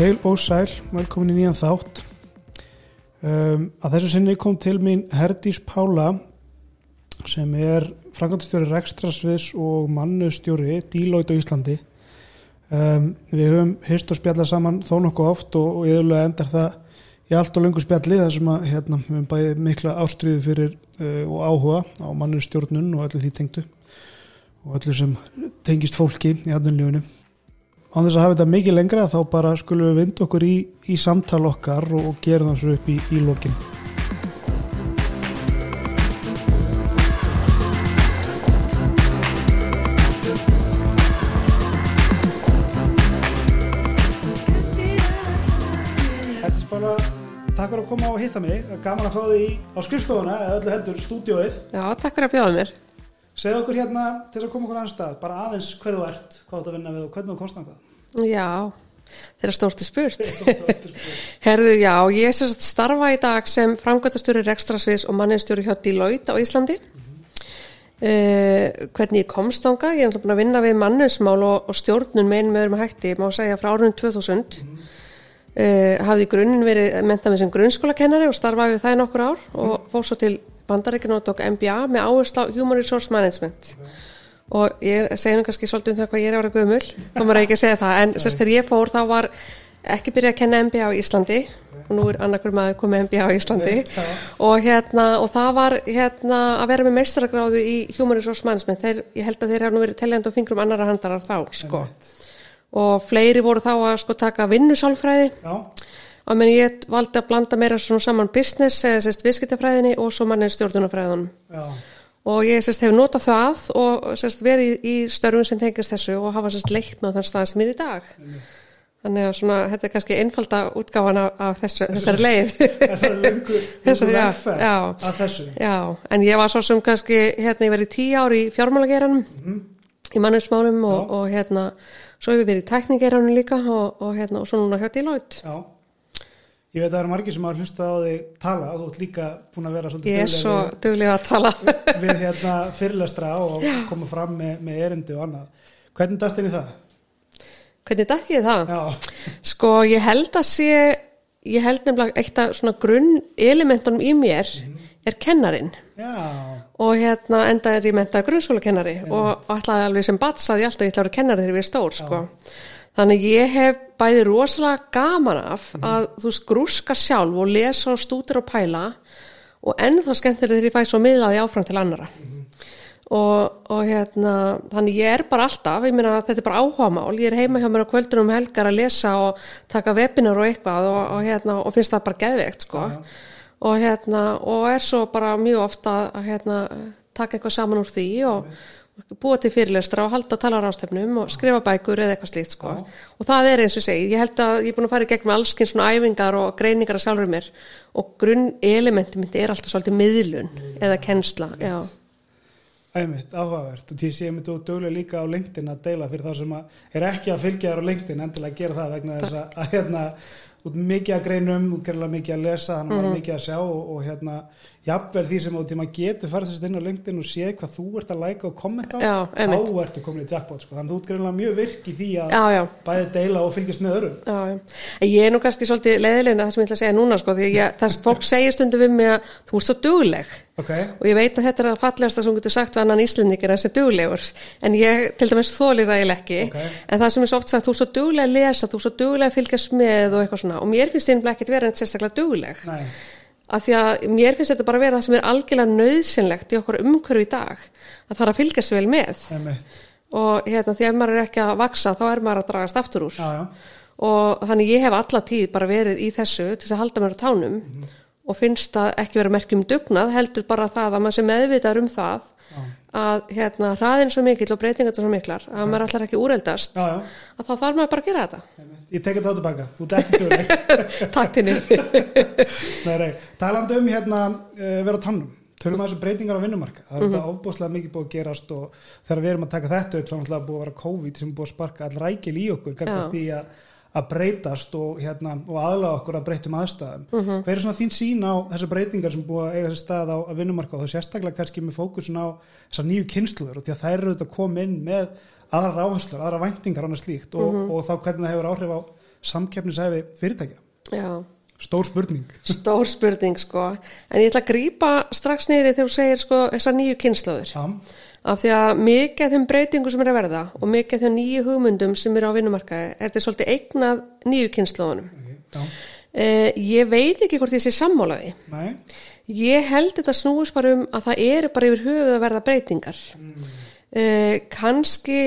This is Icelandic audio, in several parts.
Heil og sæl, velkomin í nýjan þátt. Um, að þessu sinni kom til mín Herdís Pála sem er frangandastjóri Rekstrasviðs og mannustjóri Dílóit á Íslandi. Um, við höfum hýrst og spjallað saman þó nokkuð oft og, og yfirlega endar það í allt og lengur spjalli þar sem að hérna, við höfum bæði mikla ástriðu fyrir uh, og áhuga á mannustjórnun og öllu því tengdu og öllu sem tengist fólki í aðnumljónu. Án þess að hafa þetta mikið lengra þá bara skulum við vinda okkur í, í samtal okkar og, og gera svo upp í, í bara, takk fyrir að koma og hitta mig. Gaman að fá þig á skrifstofuna eða öllu heldur stúdióið. Já, takk fyrir að bjóða mér. Segð okkur hérna til að koma okkur annar stað, bara aðeins hver þú ert, hvað þú ert að vinna við og hvernig þú komst þangað. Já, þeirra stórti spurt. Spurt. Herðu, já, ég er sérst starfa í dag sem framkvæmtastjóri rekstrasviðs og mannistjóri hjá Deloitte á Íslandi. Uh, hvernig ég komst þangað, ég er náttúrulega búin að vinna við mannusmál og, og stjórnun með einum öðrum hætti, má segja frá árunum 2000. Uh, hafði grunninn verið mentað með sem grunnskólakennari og starfaði við það í nokkur ár og fór svo til bandaríkinu og tók MBA með áherslu á Human Resource Management. Og ég segi nú kannski svolítið um það hvað ég er ára gömul þá maður ekki að segja það, en sérst þegar ég fór þá var ekki byrjað að kenna MBA á Íslandi. Og nú er annarkur maður komið MBA á Íslandi. Og hérna og það var hérna að vera með meistaragráðu í Human Resource Management. Þeir, ég held að þeir hafa nú verið teljandi og fingrum annara handarar þá sko. Og fleiri voru þá að sko taka vinnusálfræði. Já, og menn ég valdi að blanda meira svona saman business eða sérst viðskiptafræðinni og svo manni stjórnunafræðunum og ég sérst hef notað það og sérst verið í, störfum sem tengist þessu og hafa sérst leikt með þann stað sem er í dag. Þannig að svona, þetta er kannski einfalda útgáfan af, af þessu, þessari leið. þessari já, velferð já. að þessu. Já, en ég var svo sem kannski hérna ég verið tíu ár í fjármálageranum í mannusmálum og, og hérna svo hefur verið í tækningeranum líka og, og hérna og svo núna hjá Deloitte. Já, ég veit að það eru margir sem hafa hlustað á þig tala og þú ert líka búin að vera svolítið ég er svo duglega að tala við, hérna fyrirlestra og koma fram með, með erindi og annað. Hvernig þér í það? hvernig dætt ég það? Já, Sko, ég held að sé, ég held nefnilega eitt af svona grunn elementunum í mér er kennarin já, og hérna enda er ég mentað grunnskólakennari og ætlaði alveg sem bats að ég alltaf ég ætla að vera kennari þegar ég er stór, sko. Þannig ég hef bæði rosalega gaman af að þú veist grúska sjálf og lesa og stútir og pæla og ennþá skemmtilega þegar ég fæ svo miðlaði áfram til annara. Og, og hérna, þannig ég er bara alltaf, ég meina þetta er bara áhugamál, ég er heima hjá mér á kvöldunum um helgar að lesa og taka webinar og eitthvað og, og hérna, og finnst það bara geðveikt, sko. Og hérna, og er svo bara mjög ofta að hérna, taka eitthvað saman úr því og búa til fyrirlestra og halda talarástöfnum og skrifa bækur eða eitthvað slíkt, sko. Og það er eins og segi, ég held að ég er búin að fara í gegnum allskinn svona æfingar og greiningar að sjálfur mér og grunn elementi myndi er alltaf svolítið miðlun eða kennsla, einmitt, áhugavert. Og því sé ég myndi og duglega líka á LinkedIn að deila fyrir þá sem að er ekki að fylgja þér á LinkedIn endilega að gera það vegna þess að, að hérna, út mikið að greinum, út mikið að lesa að mm. mikið að sjá og, og hérna jafnvel því sem á tíma getur farið þess inn á LinkedIn og séð hvað þú ert að læka og kommenta Já, þá ertu komin í jackpot sko. þannig að þú ert gerðilega mjög virk í því að Já, bæði deila og fylgjast með öðrum. Já, já. En ég er nú kannski svolítið leiðilegna það sem ég ætla að segja núna sko, því að ég, þess fólk segir stundum við mig að þú ert svo dugleg. Ok, og ég veit að þetta er að fallegasta sem þú getur sagt við annan íslendingur en sem duglegur. En ég til dæmis þóli það eiginlega ekki. Ok. en það sem er svo oft sagt, þú ert svo dugleg að lesa þú ert svo dugleg að fylgjast með og og mér finnst af því að mér finnst þetta bara vera það sem er algjörlega nöðsynlegt í okkur umhverju í dag að það er að fylgjast vel með. Einmitt. Og hérna því að maður er ekki að vaksa þá er maður að dragast aftur úr. Já, já, og þannig ég hef alla tíð bara verið í þessu til þess að halda mér á tánum og finnst það ekki vera merkjum dugnað heldur bara það að maður sem meðvitar um það að hérna hraðin svo mikill og breytingar svo miklar að maður allar ekki úreldast já, já. að þá þarf maður bara að gera þetta. Einmitt. Ég tekið það tilbaka, þú dugleg. Takk til nei, talandi um hérna uh, vera tannum, tölum að þessu breytingar á vinnumarka það er þetta ofbúslega mikið búið að gerast og þegar við erum að taka þetta upp þá er náttúrulega búið að vera COVID sem búið að sparka all rækil í okkur því að, að breytast og, hérna, og aðlaða okkur að breytum aðstæðum. Hver er svona þín sín á þessar breytingar sem búið að eiga sér stað á, á vinnumarka og þá sérstaklega kannski með fókusun á þessar nýju kynsluður og því að þær eru þetta að koma inn með aðra áherslur, aðra væntingar annars slíkt og, og þá hvernig það hefur áhrif á samkeppnisæfi fyrirtækja? Já, Stór spurning. stór spurning sko. En ég ætla að grípa strax niður þegar þú segir sko þessar nýju kynnslóðir. Já, Af því að mikið af þeim breytingum sem er að verða og mikið af þeim nýju hugmyndum sem eru á vinnumarkaði, þetta er svolítið eignað nýju kynnslóðunum. já, Eh, ég veit ekki hvort sé sammálaði. nei, Ég held þetta snúist bara um að það eru bara yfir höfuð að verða breytingar. Mm. Kanski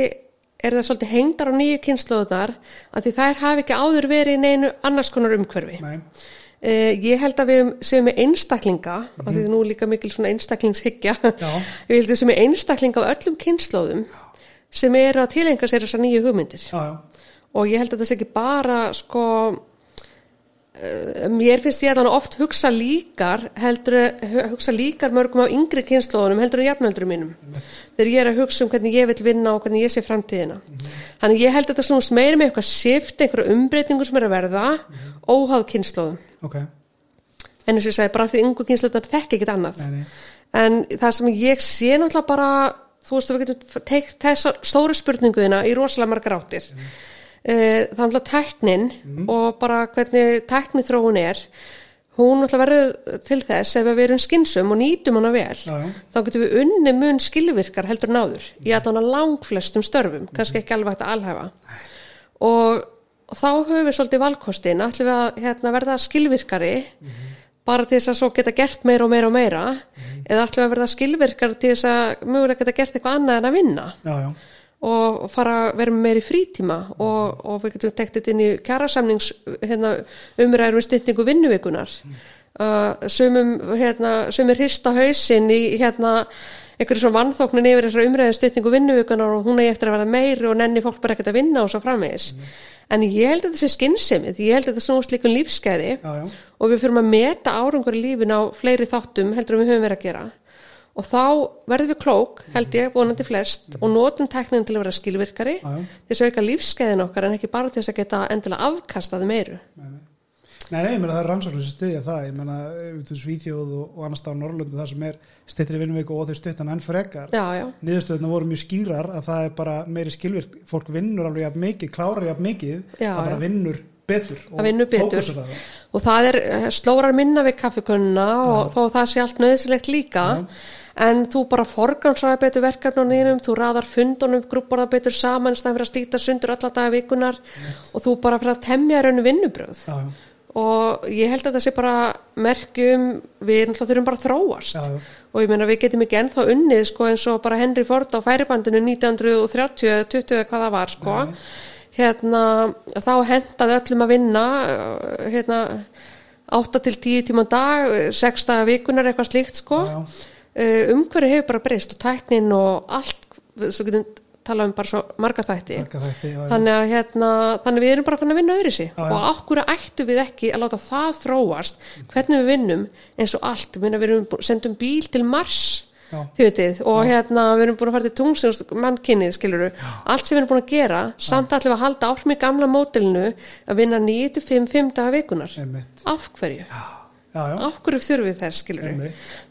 er það svolítið hengdar á nýju kynnslóðunar að því þær hafi ekki áður verið í neinu annars konar umhverfi. Uh, ég held að við séum með einstaklinga, mm -hmm. af því er nú líka mikil svona einstaklingshyggja, að við séum með einstaklinga af öllum kynnslóðum sem eru að tilenga sér þessar nýju hugmyndir já, já, og ég held að það sé ekki bara sko uh, mér finnst ég að hann oft hugsa líkar heldur, hu- hugsa líkar mörgum á yngri kynnslóðunum heldur en jafnöldurum mínum. Þegar ég er að hugsa um hvernig ég vil vinna og hvernig ég sé framtíðina. Þannig ég held að þetta svona meira með eitthvað shift, einhverju umbreytingur sem er að verða óháð kynnslóðum ok, en þess að ég segi bara því yngu kynnslóðar þekki ekkit annað. Nei, nei, en það sem ég sé náttúrulega bara þú veist að við getum teikt þessa stóru spurninguðina í rosalega margar áttir. mm. Það er náttúrulega tæknin og bara hvernig tækni þróun er. Hún náttúrulega verður til þess ef við erum skinsum og nýtum hana vel já. þá getum við unni mun skilvirkar heldur en áður í að hana langflestum störfum kannski ekki alveg hægt að alhæfa. Og þá höfum við svolítið valkostin ætlum við að hérna, verða skilvirkari bara til þess að svo geta gert meira og meira og meira eða ætlum við að verða skilvirkar til þess að mögulega geta gert eitthvað annað en að vinna? Já, já, og fara að vera með meiri frítíma og, og við getum tekt þetta inn í kjarasamnings hérna, umræður með styttingu vinnuvikunar uh, sumum hérna, sumir hrista hausinn í hérna einhverju svona vannþóknin yfir þessar umræðu styttingu vinnuvikunar og hún er eftir að verða meiri og nenni fólk bara ekkert að vinna og svo framvegis. En ég held að þetta sé skynnsemið ég held að þetta snúst líka um lífskeiði og við fyrir að meta árangur í lífin á fleiri þáttum heldur en við höfum verið að gera og þá verðum við klók held ég, vonandi flest og notum teknin til að vera skilvirkari þess að auka lífskeiðin okkar en ekki bara til þess að geta endilega afkastað meiru Nei, nei, ég meina það er rannsóknir sem styðja það, ég meina Svíþjóð og, og annars á Norrlundu það sem er styttri vinnuviku og þau stuttan enn frekar. Niðurstöðuna voru mjög skýrar að það er bara meiri skilvirk, fólk vinnur alveg jafn mikið, klárar jafn mikið, Já, það bara já. vinnur betur Það vinnur betur. fókusar á það. og það er eh, slórar minna við kaffikönnuna og þó það sé allt nöðsilegt líka en þú bara forgansraði betur verkefnunum, þú raðar fundunum grúborða betur saman, stæðan fyrir að slíta sundur alla daga vikunar og þú bara fyrir að temja raunum vinnubröð Já, já, og ég held að það sé bara merkjum, við náttúrulega þurfum bara að þróast. Já, og ég meina við getum ekki ennþá unnið sko eins og bara Henry Ford á færibandinu 1930, 20 eða hvað það var sko. Hérna þá hendaði öllum að vinna hérna 8 til 10 tíma á dag 6 daga vikunar eitthvað slíkt sko umhverju hefur bara breyst og tæknin og allt, svo getum tala um bara svo marga þætti. Marga þætti, já, já. þannig að hérna, þannig við erum bara fann að vinna öðru já. og okkur ættu við ekki að láta það þróast? Hvernig við vinnum eins og allt? Við, erum sendum bíl til Mars Já. þið vitið, og hérna við erum búin að fara til tungsins mannkynnið skiluru allt sem við erum búin að gera, samt við að halda áhrif í gamla mótilinu að vinna 9-5 5 daga vikunar af hverju, Já, já, já, hverju þurfum við þess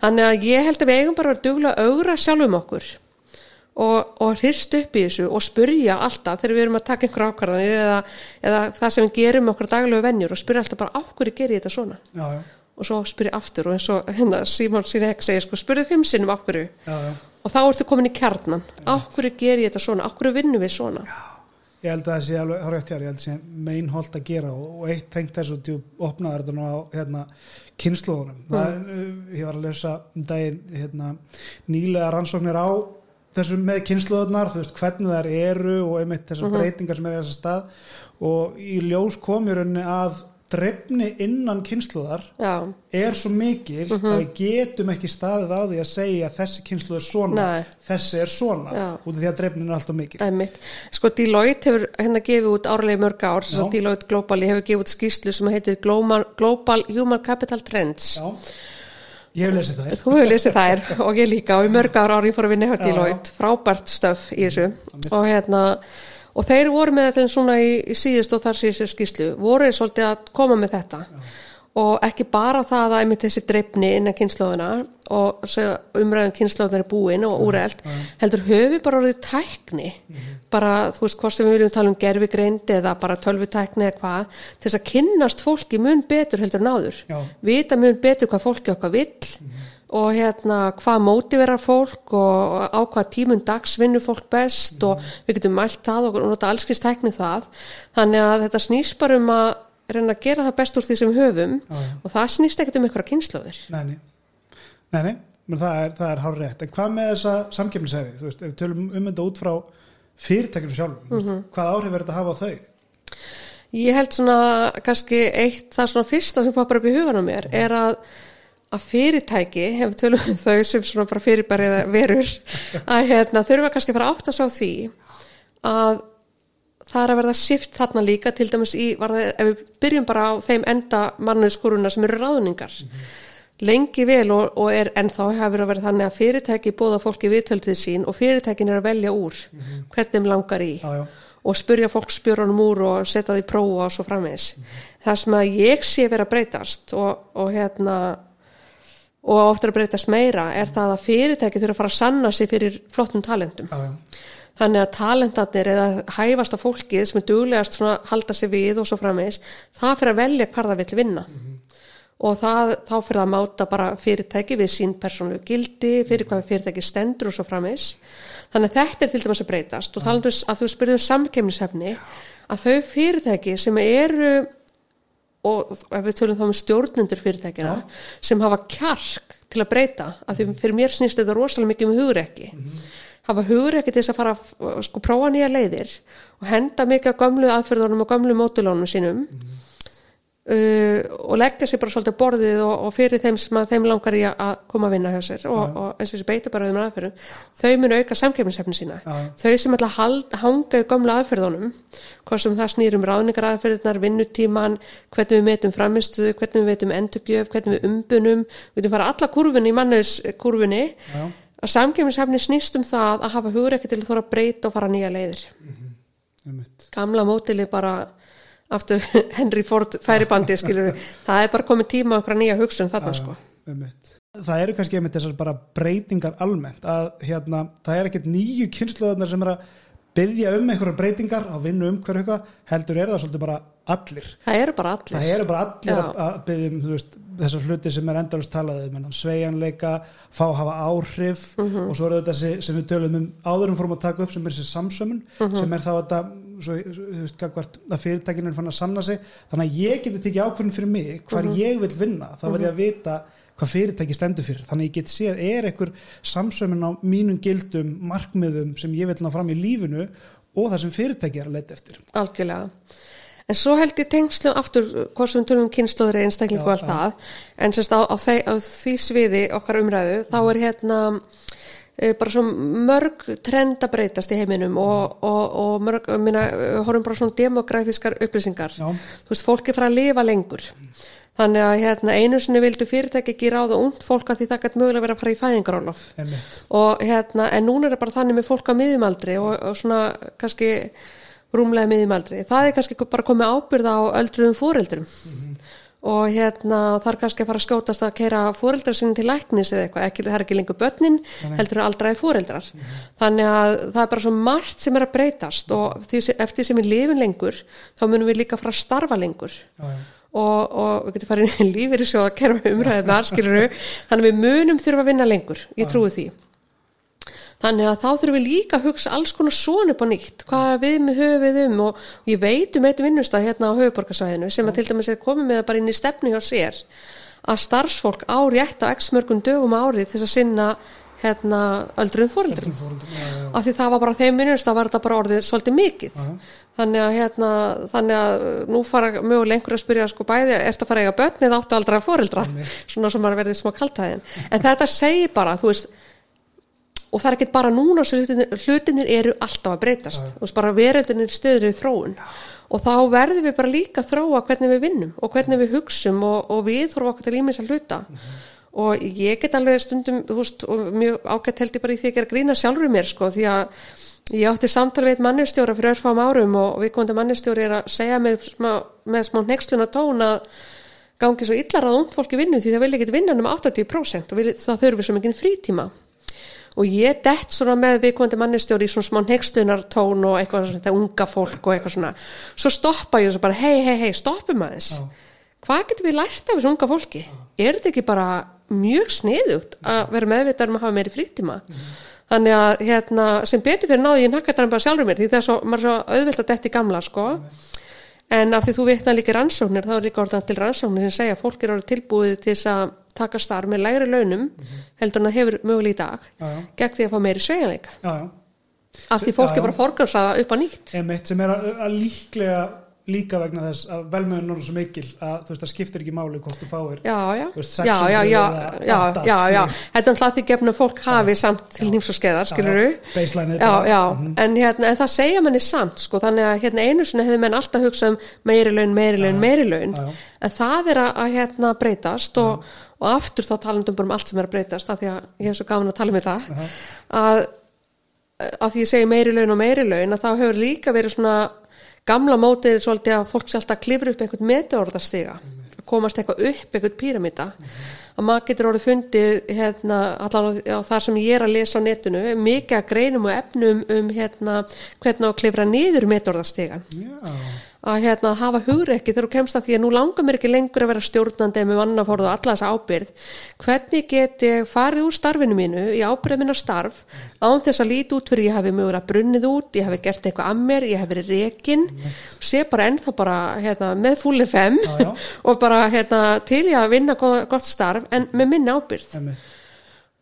þannig að ég held að við eigum bara að að augra sjálfum okkur og, og hrist upp í þessu og spurja alltaf þegar við erum að taka einhverja ákvarðanir eða, eða það sem við gerum okkur daglegu venjur og spurja alltaf bara á hverju ger ég þetta svona? Já, já, og svo spurja aftur og eins og hérna, Simon Sinek segir sko, spurðu fimm sinnum já, já. og þá ertu komin í kjarnan á hverju ger ég þetta svona, hverju vinnum við svona Ég held að það sé alveg, það er rétt hjá, ég held að það sé meinholt að gera og, og eitt tengt þessu til opnaður þetta nú á hérna, kynnslóðunum. Það, uh, ég var að lesa um daginn hérna, nýlega rannsóknir á þessu með kynnslóðunar, þú veist hvernig þær eru og einmitt þessar breytingar sem er í þessa stað. Og í ljós komur henni að drefni innan kynnslóðar já, er svo mikil að við getum ekki staðið á því að segja að þessi kynslu er svona, Nei. þessi er svona Já. út af því að drefnin er alltaf mikil. Einmitt. Sko Deloitte hefur hérna gefið út árlega mörg ár, Já. sagt Deloitte Global hefur gefið út skýrslu sem heitir Global, Global Human Capital Trends Já, ég hef lesið það. Þú hefur lesið þær og ég líka og í mörg ára ári ég fór að vinna hjá Já. Deloitte, frábært stöf í þessu og hérna og þeir voru með þetta svona í, í síðust og þar síðustu skýslu voru þeir svolítið að koma með þetta. Og ekki bara það að einmitt þessi dreifni innan kynnslóðuna og umræðum kynnslóðunar er búin og úreld, heldur höfu bara orðið tækni, bara þú veist hvort sem við viljum tala um gerfigreind eða bara tölvutækni eða hvað, til þess að kynnast fólki mun betur heldur náður Já. vita mun betur hvað fólki okkar vill og hérna hvað mótiverar fólk og á hvað tímun dags vinnur fólk best og við getum mælt það og nota allskins tækni það. Þannig að þetta snýst bara um að reyna að gera það best úr því sem höfum Já, já. og það snýst ekkert um einhverja kynnslóðir Nei, nei, nei, nei. Menn það er, er hár rétt, en hvað með þessa samkefnishefi, þú veist, ef við tölum um þetta út frá fyrirtækinu sjálfum, mm -hmm. hvað áhrif er þetta að hafa á þau? Ég held svona kannski eitt það svona fyrsta sem poppar upp í hugan á mér er að að fyrirtæki, ef við tölum um þau sem svona bara fyrirbærið verur að hérna, þurfa kannski að fara átt að sá því að það er að verða shift þarna líka til dæmis í, varða, ef við byrjum bara á þeim enda mannuðskuruna sem eru ráðningar lengi vel og, og er ennþá hefur að vera þannig að fyrirtæki bóða fólki viðtöldið sín og fyrirtækin er að velja úr hvernig þeim langar í Já, já, og spurja fólk spjörunum úr og setja því prófa og svo framvegis. Það sem að ég sé vera að breytast og, og hérna og ofta að breytast meira er það að fyrirtæki þurfa að fara að sanna sig fyrir flottum talentum. já, já, Þannig að talentarnir eða hæfasta fólkið sem er duglegast svona halda sig við og svo framvegis, það fyrir að velja hvar það vill vinna. Og það, þá fyrir það að máta bara fyrirtæki við sín persónu gildi, fyrir hvað fyrirtæki stendur og svo framvegis. Þannig að þetta er til dæmis að breytast og talandu að þú spyrðum samkemnishefni að þau fyrirtæki sem eru og ef við tölum þá um stjórnendur fyrirtækina sem hafa kjark til að breyta, af því fyrir mér snýst þetta rosalega mikið um hugrekki. Hafa hugrekki til þess að fara að sko, prófa nýja leiðir og henda mikið af gömlu aðferðunum og gömlu mótulónum sínum uh, og leggja sér bara svolítið borðið og, og fyrir þeim sem að þeim langar í að- koma að vinna hjá sér og, og eins og þessi beita bara um aðferðum þau munu auka samkefnishefni sína. Já. þau sem ætla að hanga í gömlu aðferðunum hvað sem það snýr um ráðningar aðferðunar, vinnutíman hvernig við metum framistuðu, hvernig við metum endurgjöf, hvernig við umbunum við getum fara alla kurvunni í manniðs kurvunni já, að samkefnishefni snýst um það að hafa hugur ekki til að þóra breyta og fara nýja leiðir. Gamla mótili bara aftur Henry Ford færibandi skilur það er bara komið tíma okkur nýja hugsun þarna sko. Það eru kannski einmitt þessar bara breytingar almennt að hérna, það er ekkert nýju kynnslóðarnar sem er að byggja um einhverjar breytingar á vinnu um hverju eitthvað, heldur er það svolítið bara allir. það eru bara allir Það eru bara allir að, að byggja um veist, þessar hluti sem er endalust talaðið um sveigjanleika, fá að hafa áhrif Mhm. og svo eru þetta sem, við tölum um áðurum fórum að taka upp sem er þessi samsömun Mhm. sem er þá þetta svo, að fyrirtækinu er fann að sanna sig. Þannig að ég geti tekið ákvörðin fyrir mig hvar Mhm. ég vil vinna, þá verð ég að vita hvað fyrirtæki stendur fyrir, þannig að ég get séð er einhver samsömun á mínum gildum markmiðum sem ég vil ná fram í lífinu og það sem fyrirtæki er að leita eftir. Algjörlega. En svo held ég tengslu aftur hvort sem við tölum um kynnslóður einstaklingu Já, og allt það. En sérst á, á, á því sviði okkar umræðu þá er hérna bara svo mörg trend að breytast í heiminum og, og, og mörg, minna, horfum bara svona demografískar upplýsingar. Já. þú veist, fólk er frá að lifa lengur. Þannig að hérna, einu sinni vildu fyrirtæki ekki ráða ungt fólk að því það gætt mögulega verið að fara í fæðingarólof einmitt, og hérna, en núna er það bara þannig með fólk á miðjumaldri og, og svona kannski rúmlega miðjumaldri. Það er kannski bara komið ábyrða á öldruðum fóreldrum og hérna það er kannski að fara að skjótast að keira fóreldrar sinni til læknis eða eitthvað, ekki, það er ekki lengur börnin heldur er aldraði fóreldrar þannig að það er bara svo margt sem er að breytast og því, sem- eftir sem við lifum lengur þá munum við líka fara að starfa lengur. Já, já. og, og við getum farið inn í lífið í að kerfa umræðinar, skilur þannig að við munum þurfa að vinna lengur, ég trúi því þannig að þá þurfum við líka að hugsa alls konar svona upp á nýtt. Hvað við með höfuð um? Og, ég veit um eitt vinnustað hérna á höfuborgarsvæðinu sem að til dæmis er komið með bara inn í stefni hjá sér að starfsfólk á rétt á x mörgum dögum á ári til að sinna hérna já, já. af því það var bara þeim vinnustað var þetta bara orðið svolítið mikið. Já. þannig að hérna þannig að nú fara mögulega einhver að spyrja sko bæði, ertu að fara að eiga börn eða áttu aldrei að foreldra svona sem maður verði smá kaltæðin en þetta segir bara, þú veist og það er ekki bara núna sem hlutinir, hlutinir eru alltaf að breytast. Þú veist bara veröldinir stöður í þróun. Og þá verðum við bara líka að þróa hvernig við vinnum og hvernig við hugsum og, og við þurfum okkur til ímins að hluta og ég get alveg stundum veist, og mjög ágætt held ég bara í því að gera grína sjálfur mér sko því að ég átti samtal við mannustjóra fyrir örfám árum og við komandi mannustjóri er að segja mér smá, með smá hneksluna tón að gangi svo illar að ungt fólki vinnu því það vil ekki vinna um 80% og vil, það þurfi svo mikið frítíma og ég dett svona með viðkomandi mannistjóri í svona smá nextunar tón og eitthvað svona þetta unga fólk og eitthvað svona. Svo stoppa ég og svo bara hei hei hei stoppum aðeins. Hvað getum við lært af þessu unga fólki? Er þetta ekki bara mjög sniðugt að vera meðvitað um að hafa meiri frítíma? Þannig að hérna, sem betur fyrir náði ég nakkaðan bara sjálfur mér því það er svo, maður er svo auðvelt að detti gamla sko. En af því þú vitna líka rannsóknir þá er líka orðan til rannsóknir sem segja að fólk er orðið tilbúið til þess að taka starf með lægri launum heldur en það hefur mögulega í dag Já, já. gegn því að fá meiri sveigjanleika. Af því fólk er bara forgansraða upp á nýtt. Emitt sem er að, að líklega líka vegna þess að velmöðun er svo mikil að þú veist það skiptir ekki máli hvort þú fáir já, veist, já, 600 já, já, eða já, 800, já, já. skilurðu. þetta er alltaf því gefna fólk hafi samt til nýms og skeiðar, skilur Já, já, baseline já, bara- já, Mhm. en, hérna, en það segja manni samt sko, þannig að hérna, einu sinni hefði menn alltaf hugsað um meiri laun, meiri laun, meiri laun. En það er að, að hérna, breytast og, og aftur þá talandum bara um allt sem er að breytast af því að ég hef svo gaman að tala um þetta. Að, að því ég segi meiri laun og meiri laun að þá hefur líka verið svona gamla mótið er svolítið að fólk sé alltaf að klifra upp einhvern meteorðarstiga komast eitthvað upp, einhvern píramíta að maður getur orðið fundið hérna, allan á þar sem ég er að lesa á netinu mikið að greinum og efnum um hérna, hvernig að klifra niður meteorðarstigan Já, að hérna, hafa hugrekki þegar þú kemst að því að nú langar mér ekki lengur að vera stjórnandi með mannafórðu og alla þessa ábyrð hvernig get ég farið úr starfinu mínu í ábyrðið minna starf án þess að líti út fyrir ég hafi mögur að brunnið út ég hafi gert eitthvað að mér, ég hafi verið rekin sé bara ennþá bara hérna, með fúli fem Já, já. og bara hérna, til ég að vinna gott, starf en með minni ábyrð emitt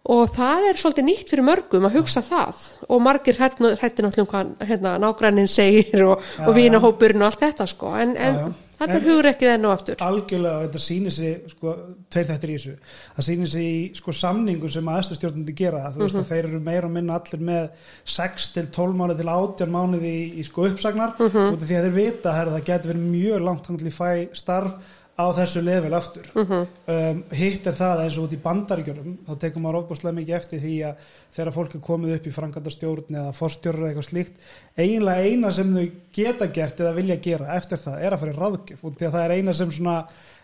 og það er svolítið nýtt fyrir mörgum að hugsa það. Og margir hrætti náttúrulega um hvað hérna, nágrannin segir og, og vinahópurinn og allt þetta sko. En, en Já, já. þetta er En- hugrekkið enn og aftur. algjörlega þetta sýnir sig sko, tveir þettir í þessu. Það sýnir sig í sko, samningu sem aðstustjórnandi gera. Þú veist Mhm. að þeir eru meira og minna allir með 6 til 12 mánuði til 18 mánuði í, í sko uppsagnar. Mhm. út af því að þeir vita að það getur verið mjög langt að fæ starf á þessu level aftur Mhm. um, hitt er það eins og út í bandaríkjörnum þá tekum maður ofbúslega mikið eftir því að þegar fólk er komið upp í frangandastjórn eða forstjórn eða eitthvað slíkt eiginlega eina sem þau geta gert eða vilja gera eftir það er að fara í ráðgjöf út því að það er eina sem svona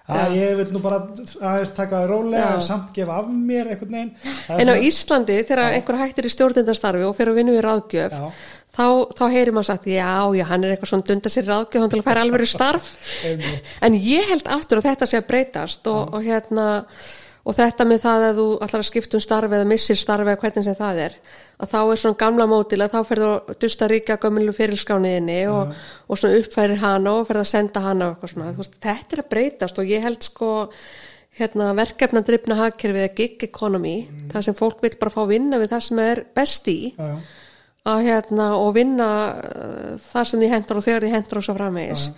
að Já. ég vil nú bara aðeins taka það rólega Já. en samt gefa af mér einhvern veginn Það en á svona- Íslandi þegar einhver hættir í stjórnendastarfi og fyrir að vinna við ráðgjöf Já. þá, þá heyrir maður sagt já, já, hann er eitthvað svona dunda sér ráðgjöf hann til að færa alveg starf en ég held aftur að þetta sé að breytast og, og hérna og þetta með það að þú allar að skipta um starfi eða missir starfi eða hvernig sem það er að þá er svona gamla mótil að þá ferðu að dusta ríka gömulu fyrirskrániðinni og, og svona uppfærir hana og ferðu að senda hana og eitthvað svona, veist, þetta er að breytast og ég held sko hérna, verkefna drifna hagkerfið eða gig economy, það sem fólk vil bara fá vinna við það sem er best í. Já, já. að hérna og vinna uh, þar sem því hendur og þegar því hendur og svo framvegis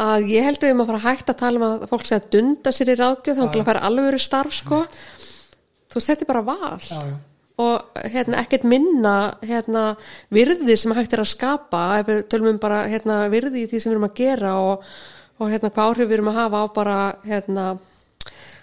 að ég heldur við maður fara hægt að tala um að fólk sé að dunda sér í ráðgjöf þá til að fara alveg starf sko. Þú veist þetta er bara val. Já, já. og hérna ekkert minna hérna virði sem hægt er að skapa ef við tölum um bara hérna virði í því sem við erum að gera og, og hérna hvað áhrif við erum að hafa á bara hérna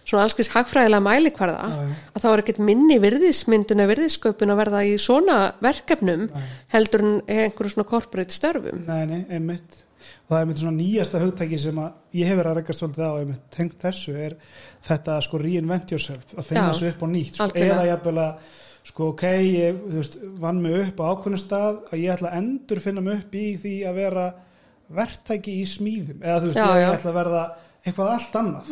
svona allskins hagfræðilega mælikvarða Já, að þá er ekkert minni virðismyndun eða virðissköpun að verða í svona verkefnum heldur en einhverju svona corporate störfum. Nei, nei, einmitt það er einmitt svona nýjasta hugtæki sem að ég hefur að rekast svolítið á einmitt tengt þessu er þetta að sko reinvent yourself að finna Já, þessu upp á nýtt sko, eða jafnvel að sko ok, ég veist, vann mig upp á ákveðnum stað að ég ætla að endur finna mig upp í því að vera verktæki í smíðum. Eða þú veist, Já, ég já. ætla að verða eitthvað allt annað.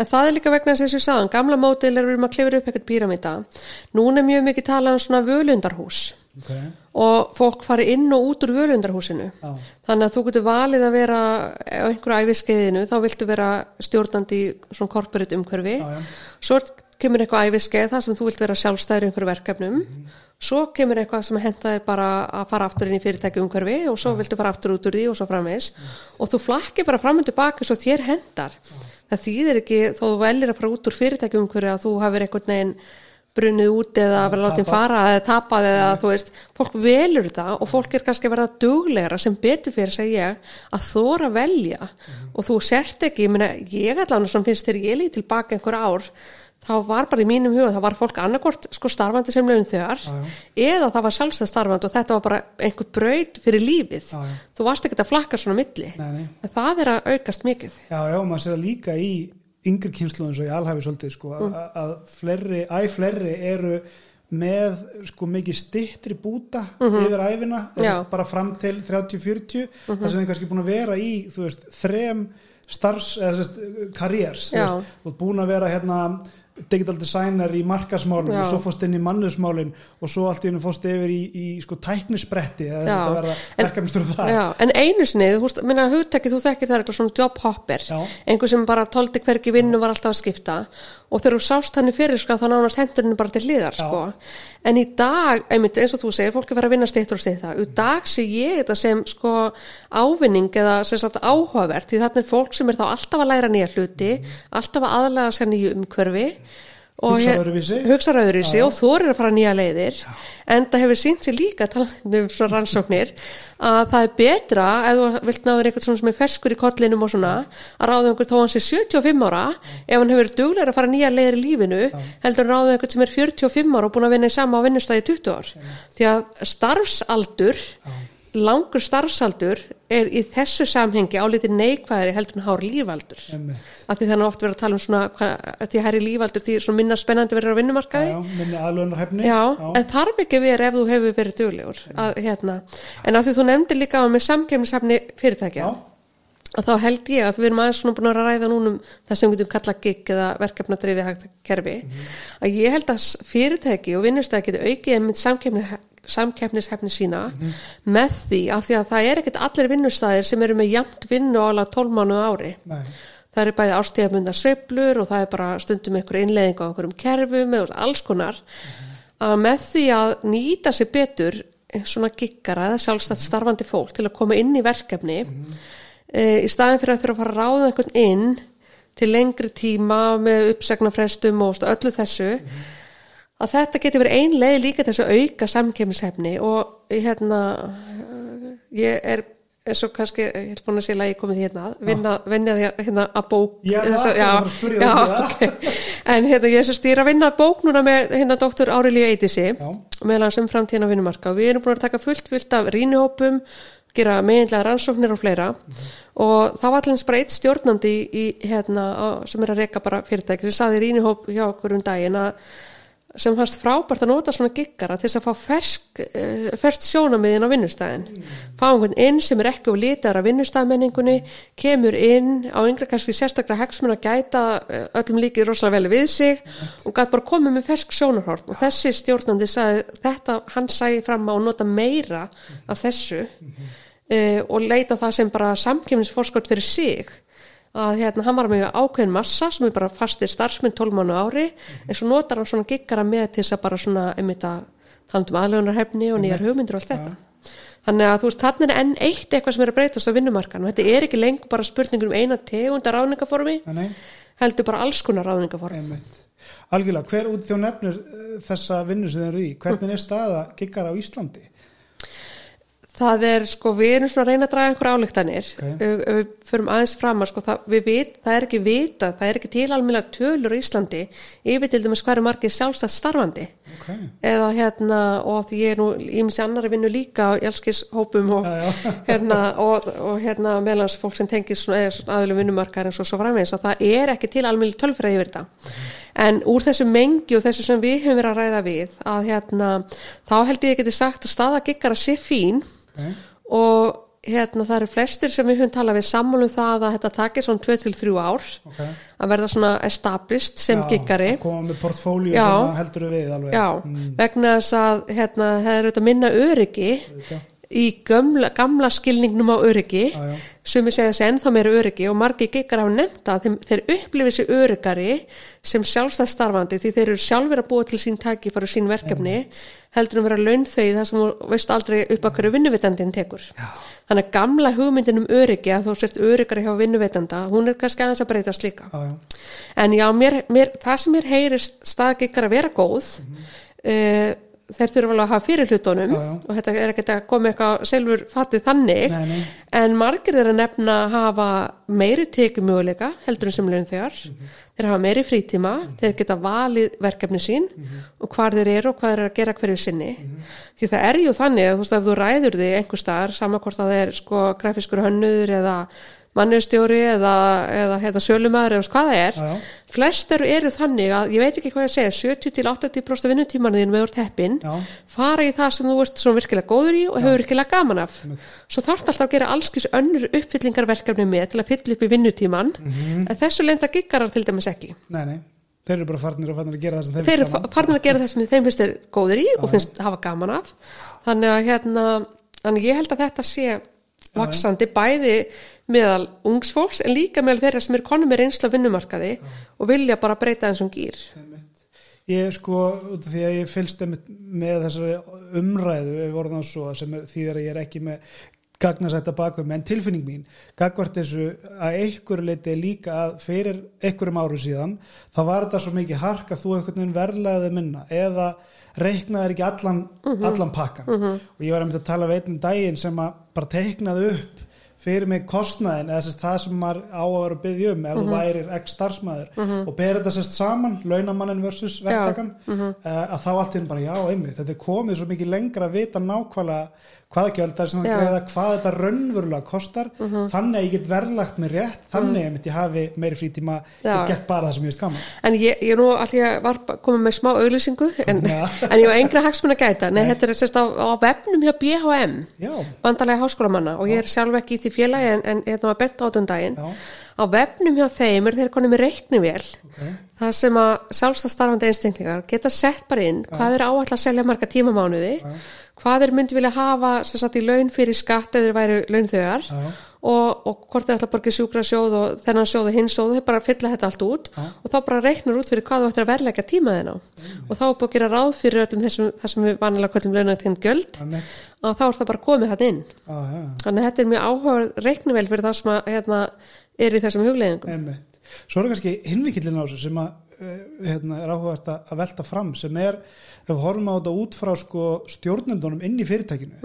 En það er líka vegna þess að ég sagðan, gamla mótil er við erum að klifra upp eitthvað píramíta. Núna er mjög mikið talað um svona völundarhús okay. og fólk fari inn og út úr völundarhúsinu. Já. Þannig að þú getur valið að vera á einhverju æfiskeiðinu, þá viltu vera stjórnandi í svona corporate umhverfi. Já, já. Svo kemur eitthvað æfiskeið þar sem þú vilt vera sjálfstæður í einhverju verkefnum. Svo kemur eitthvað sem henta þér bara að fara aftur inn í fyrirtæki umhverfi og svo viltu fara aftur út úr því og svo framvegis. Og þú flakkir bara fram og tilbaka svo þér hendar. Það þýðir ekki þó þú velir að fara út úr fyrirtæki umhverfi að þú hafir einhvern veginn brunnið út eða vera látið fara eða tapað eða þú veist, fólk velur þetta og fólk er kannski að verða duglegra sem betur fyrir seg ég að þóra að velja. Og þú sért ekki, ég meina ég allan sem finnst þegar ég líð tilbaka einhver ár þá var bara í mínum huga, þá var fólk annarkort sko starfandi sem laun þegar eða það var sjálfstæð starfandi og þetta var bara einhver braut fyrir lífið. Já. þú varst ekki að flakka svona milli. Nei, nei. en það er að aukast mikið. Já, já, maður sér það líka í yngri kynslu eins og ég alhafi svolítið sko, mm. að flerri, æ flerri eru með sko mikið stittri búta mm -hmm. yfir æfina bara fram til 30-40 mm -hmm. þar sem þið kannski búin að vera í veist, þrem starfs eða karriers, þú veist, og búin að vera hérna digital designer í markasmálum Já. og svo fórst inn í mannusmálin og svo allt í húnum fórst yfir í, í sko tæknisbretti eða þetta verða verkefnistur það Já, en einu snið, þú veist, minna hugtækið þú þekkir það er eitthvað svona jobhopper einhver sem bara tóldi hverki vinnu var alltaf að skipta og þegar þú sást hann í fyrir sko, þá nánast hendurinn bara til hliðar sko. en í dag, einmitt eins og þú segir fólki verður að vinna stýttur og stýtt það. Í dag sé ég þetta sem sko ávinning eða sem sagt áhugavert. Því þarna er fólk sem er þá alltaf að læra nýja hluti alltaf að aðlega sér nýju umhverfi hugsaður öðruvísi og eru að fara nýja leiðir Já. en það hefur sínt sér líka talandum frá rannsóknir að það er betra ef þú vilt náður eitthvað sem er ferskur í kollinum og svona að ráða einhvern þó hans er 75 ára ef hann hefur duglegur að fara nýja leiðir í lífinu Já. heldur ráða einhvern sem er 45 ára og búin að vinna í sama á vinnustæði 20 ár Já. því að starfsaldur langur starfsaldur er í þessu samhengi álítið neikvæðari heldur en hár lífaldur af því þannig oft verður að tala um svona hva, því hæri lífaldur því minna spennandi verður á vinnumarkaði já, minni aðlunarhefni já, já. en þarf ekki verið ef þú hefur verið duglegur að, hérna. en af því þú nefndir líka með samkemnishefni fyrirtækja og þá held ég að við erum aðeins svona búin að ræða núnum það sem við getum kalla gig eða verkefnadrifi hægt kerfi mm -hmm. að ég held að fyrirtæki og vinnustæki samkeppnishefni sína mm -hmm. með því að því að það er ekkert allir vinnustæðir sem eru með jamt vinnu á alveg 12 mánu ári Nei. það er bæði ástíðabundar söblur og það er bara stundum einhver innleðing á einhverjum kerfum eða alls konar mm -hmm. að með því að nýta sér betur svona giggara eða sjálfstætt starfandi fólk til að koma inn í verkefni mm -hmm. e, í staðin fyrir að þurfa að fara að ráða einhvern inn til lengri tíma með uppsegnafrestum og öllu þessu að þetta getur verið ein leið líka til þess að auka samkemishefni og hérna ég er eins og kannski, ég er búin að sé að ég komið hérna vinna, vinna því að hérna að bók já, þessa, já, já um okay. en hérna ég er stýra að vinna að bók núna með hérna doktor Árilíu Eitisi meðal hans um framtíðan á vinnumarka og við erum búin að taka fullt fullt af rínuhópum gera meðinlega rannsóknir og fleira. Mm -hmm. og það var allins bara eitt stjórnandi í, hérna, á, sem er að reyka bara fyrirtæki sem saði rínuhóp hjá okkur um daginn að sem fannst frábært að nota svona giggara til þess að fá fersk, uh, fersk sjónamiðin á vinnustæðin mm. fá einhvern inn sem er ekki og lítar af vinnustæðmenningunni kemur inn á yngre kannski sérstaklega hegsmun að gæta eh, öllum líki rosalega vel við sig mm. og gæti bara komið með fersk sjónarhort og þessi stjórnandi sagði þetta hann sæði fram á að nota meira af þessu -hmm. uh, og leita það sem bara samkjöfnisforskort fyrir sig að hérna hann var með ákveðin massa sem er bara fastir starfsmynd 12 mánu ári. Mm -hmm. en svo notar hann svona giggara með til þess að bara svona einmitt að tala um aðlögunarhefni og nýjar hugmyndir og allt þetta. Ja. þannig að þú veist þannig er enn eitt eitthvað sem er að breytast á vinnumarkan og þetta er ekki lengur bara spurningur um eina tegunda ráðningaformi heldur bara alls konar ráðningaformi Algjörlega, hver út þjó nefnir uh, þessa vinnu sem þið eru í, hvernig er staða giggara á Íslandi? Það er sko, við erum svona að reyna að draga einhver álíktanir, okay. við, förum aðeins fram að sko, það, vit, það er ekki vita, það er ekki tilalmíla tölur í Íslandi yfir til dæmis hverju margir sjálfstætt starfandi okay. eða hérna og því ég er nú í mjög annari vinnu líka í allskishópum og já, já. hérna og, og hérna meðlans fólk sem svona aðlum vinnumarkar eins og svo framvegis að það er ekki tilalmíli tölfræði yfir þetta. En úr þessu mengi og þessu sem við höfum verið að ræða við að hérna þá held ég ekki sagt að staða giggara sé fín okay. og hérna það eru flestir sem við höfum talað við sammálum það að þetta takir svona 2-3 ár okay. að verða svona established sem já, giggari. að koma með portfóljum sem heldur við alveg. Já, mm. vegna þess að hérna, það er auðvitað minna öryggi okay í gamla, gamla skilningnum á öryggi. Ah, sem við segja þessi ennþá meira öryggi og margi gikkar hafa nefnt að þeim, þeir upplifið þessi öryggari sem sjálfstæð starfandi því þeir eru sjálfur að búa til sín taki fyrir sín verkefni. Mm. Heldur um að vera launþauð þar sem þú veist aldrei upp að hverju vinnuvitandin tekur Já. þannig að gamla hugmyndin um öryggi að þú sért öryggari hjá vinnuvitanda hún er kannski aðeins að breytast líka ah, en já, mér, mér, það sem mér heyrist staðgikkar að vera góð mm -hmm. uh, þeir þurfa alveg að hafa fyrir hlutunum já, já. og þetta er ekkert að koma eitthvað selvur fattið þannig nei, nei. en margir þeirra nefna hafa meiri tekimöguleika heldur en sem lögum þegar mm -hmm. þeir hafa meiri frítíma mm -hmm. þeir geta valið verkefni sín mm -hmm. og hvað þeir eru og hvað þeir eru að gera hverju sinni mhm. því það er ju þannig að þú veist að þú ræður þig einhver starf, saman hvort að það er sko grafiskur hönnur eða mannustjóri eða, eða hérna, sölumæður eða hvað það er. Já, já. flest eru, eru þannig að ég veit ekki hvað ég segja 70 til 80% af vinnutímanin með úr teppin. Já. fara í það sem þú ert svona virkilega góður í og hefur virkilega gaman af. Svo þarf alltaf að gera allskis önnur uppfyllingarverkefni með til að fylla upp í vinnutíman Mhm. en þessu lenda giggarar til dæmis ekki. Nei, nei, þeir eru bara farnir farnir að gera það sem þeir þeir eru gaman. fa- farnir að gera það sem þeim finnst er góður í og finnst hafa gaman af. Þannig að hérna þannig ég held að þetta sé vaksandi bæði meðal ungsfólks en líka meðal þeirra sem er konum með reynslu á vinnumarkaði og vilja bara breyta eins og gýr Ég sko, því að ég fylgst með þessari umræðu það svo sem er, því að ég er ekki með gagnasætta bakum en tilfinning mín gagvart þessu að einhverju leiti líka að fyrir einhverjum áru síðan þá var þetta svo mikið hark að þú einhvern veginn verlaði minna eða reiknaði ekki allan, allan pakkan og ég var einmitt að tala við einn daginn sem að bara teiknaði upp fyrir mig kostnaðin eða sérst það sem maður á að vera að byggja um ef þú værir ekki starfsmæður og ber þetta sérst saman, launamannin versus verktakan uh, að þá allt einu bara já, einmitt, þetta er komið svo mikið lengra að vita nákvæmlega hvaða gjöldar sem það greiða, hvað þetta raunverulega kostar, þannig að ég get verðlagt mér rétt, þannig að ég hafi meiri frítíma, ég get bara það sem ég veist gaman. En ég, ég nú allir var komið með smá auglýsingu en, en ég var engra hagsmun að gæta. Nei, þetta er sérst á, á vefnum hjá BHM Já, bandalagi háskólamanna og ég er sjálf ekki í því félagi en, en hérna var bent á þetta um á vefnum hjá þeim er þeir konið með reiknivél ok. það sem að sjálfstað starfandi einstaklingar geta sett bara inn hvað er áallt að selja marga tímamánuði hvað er myndi vilja hafa sem sagt í laun fyrir skatt eða þeir væru launþögar og, og hvort er alltaf borgið sjúkra sjóð og þennan sjóð og hins sjóð þeir bara fylla þetta allt út Já. og þá bara reiknar út fyrir hvað þú ættir að verleika tíma þinn á. Og þá er búið að gera ráð fyrir öllum þessum það sem við vanilega kvöldum launatind Þannig, og þá er það bara komið þetta inn. Já, þannig að þetta er mjög áhugaverð reiknivel fyrir það sem að, hérna, er í þessum hugleiðingum. Einmitt. Svo er kannski hinvikillin á þessu sem að, hérna, er áhugavert að, velta fram sem er, ef við horfum á þetta út frá sko, stjórnendunum inn í fyrirtækinu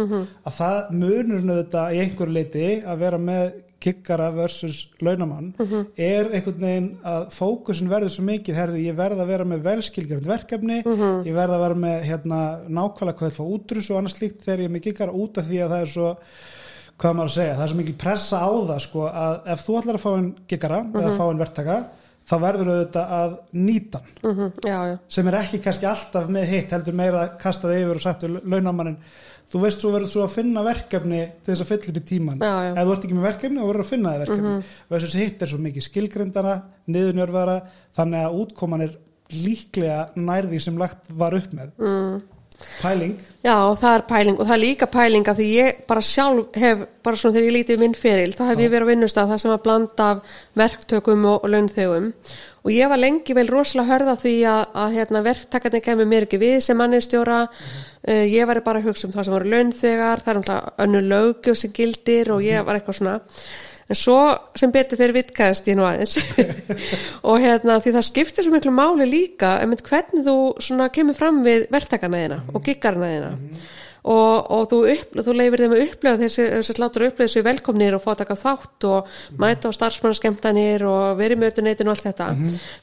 að það munur þetta í einhverju leiti að vera með kikkara versus launamann er einhvern veginn að fókusin verður svo mikið, herði, ég verð að vera með velskilgjörn verkefni, ég verð að vera með hérna, nákvæmlega hvað er fá útrus og annars slíkt þegar ég er með kikkara út af því að það er svo hvað maður að segja, það er svo mikil pressa á það sko, að ef þú ætlar að fá einn giggara eða fá einn verktaka, þá verður auðvitað að nýta mm já, já, sem er ekki kannski alltaf með hitt, heldur meira að kasta það yfir og við launamannin, þú veist svo verður svo að finna verkefni til þess að fylla upp í tíman Já, ef þú ert ekki með verkefni, þá verður að finna það verkefni. Og þess að hitt er svo mikið skilgrindana niðurnjörfara, þannig að útkoman er líklega nærði sem lagt var upp með. Mm. Pæling. Já, það er pæling og það er líka pæling af því ég bara sjálf hef, bara svona þegar ég lítið minn feril, þá hef ég verið að vinnust að það sem að blanda af verktökum og, og launþegum. Og ég var lengi vel rosalega hörða því að, að hérna, verktakarnir kemur mér ekki við sem mannistjóra uh, ég var bara að hugsa um það sem voru launþegar það er náttúrulega önnu lögjöf sem gildir og ég var eitthvað svona en svo sem betur fyrir vitkæðast ég nú aðeins. Og hérna því það skiptir svo miklu máli líka um hvernig þú svona kemur fram við verktakarna þína og giggarna þína og, og þú, upp, þú leifir þeim að upplega þessi, þessi látur upplega þessi velkomnir og fá að taka þátt og mæta á starfsmannaskemtanir og verið með ölluneytin og allt þetta.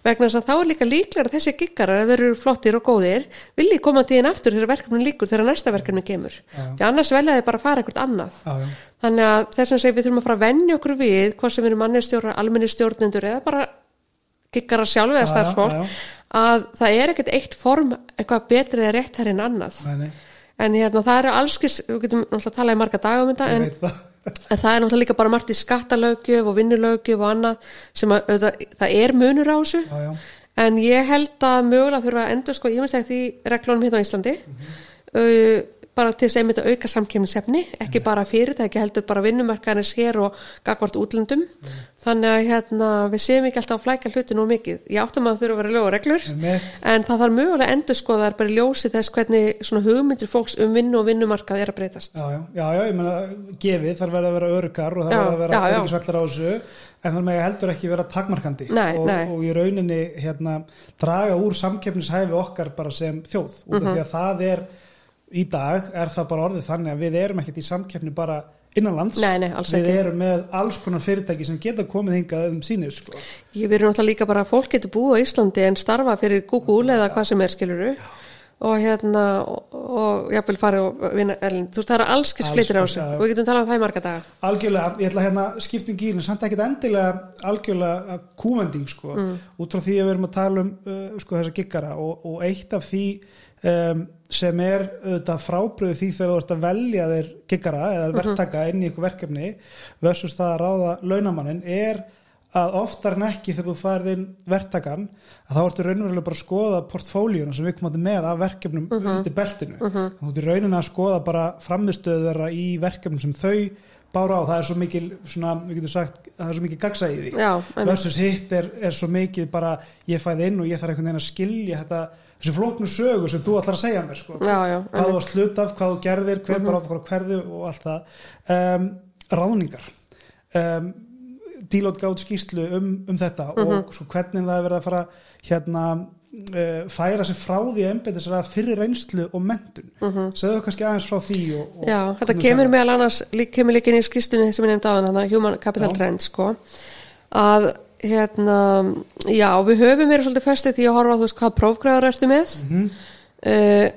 Vegna þess að þá er líka líklega að þessi giggarar ef þeir eru flottir og góðir vilji koma þín aftur þegar verkefnin líkur þegar næsta verkefni kemur. Því annars velja þeir bara að fara eitthvað annað. Já, já. Þannig að þess að segja við þurfum að fara að venja okkur við hvað sem við erum mannistjórar, almenni stjórnendur eða bara kikkara sjálfu eða starfsfólk að það er ekkert eitt form eitthvað betri eða rétt en annað. Nei, nei, en hérna það eru allskis, við getum náttúrulega að tala í marga daga um þetta en, en það er náttúrulega líka bara margt í skattalöggjöf og vinnulöggjöf og annað sem að auðvitað, það er munur á þessu. Já, já. en ég held að mögulega þurfa að endur sko ímestegt í reglunum hérna á Íslandi. Uh, bara til þess að einmitt að auka samkemminsefni ekki bara fyrirtæki heldur bara vinnumarkaðinni sér og gagvart útlöndum. Þannig að hérna, við séum ekki alltaf að flækja hluti nú mikið. Ég áttum að það þurfa að vera lög og reglur Einmitt. en það þarf mögulega að endur sko það er bara í ljósi þess hvernig svona hugmyndir fólks um vinnu og vinnumarkað er að breytast. Já, já, já, já, ég meina gefið þarf verið að vera örgar og það Já, verið að vera örgisvellar á þessu en það með heldur ekki vera takmarkandi Nei, og, nei. og í rauninni hérna, draga úr samkeppnishæfi okkar bara sem þjóð út af Mhm. því að það er í dag er það bara orðið þannig að við erum ekkert í samkeppni bara innanlands Nei, nei, við erum með alls konar fyrirtæki sem geta komið hingað um sínir sko. Ég verður náttúrulega líka bara að fólk getur búið á Íslandi en starfa fyrir Google eða hvað sem er skiluru og hérna og, og jafnvel fari og vinna erlend, þú veist það eru allskis Alls flytir á þessu. já. og við getum talað um það í marga daga. Algjörlega, ég ætla hérna að skipta um gýrin samt ekkert endilega algjörlega kúvending sko, Mm. út frá því að við erum að tala um uh, sko þessa giggara. Og, og eitt af því um, sem er auðvitað frábriðu því þegar þú ert að velja þér giggara eða Mhm. verktaka inn í ykkur verkefni versus það að ráða launamannin er að oftar en ekki þegar þú færð inn verktakan að þá ertu raunverulega bara að skoða portfóljuna sem við komum með af verkefnum Mhm. undir beltinu. Þannig að þú ert í rauninni að skoða bara framistöðu þeirra í verkefnum sem þau bára á, það er svo mikil svona, við getum sagt, það er svo mikil gagsæði í því. Já, versus hitt er, er svo mikið bara ég fæði inn og ég þarf einhvern veginn að skilja þetta, þessu flóknu sögu sem þú ætlar að segja mér sko. Já, já, hvað þú hlut af, hvað þú gerðir hver bara ákvæða hverðu og allt það. Um, ráðningar. Um, dílót gátt skýslu um, um þetta og svo hvernig það er verið að fara hérna uh, færa sig frá því að embæta sér að fyrir reynslu og mentun segðu kannski aðeins frá því og, og Já, þetta kemur meðal annars lík, kemur líka inn í skýstunni sem ég nefndi á þannig Human Capital. Trends sko. Að hérna já, við höfum verið svolítið föstið því að horfa á þú veist hvað prófgræður ertu með. Mm Mhm.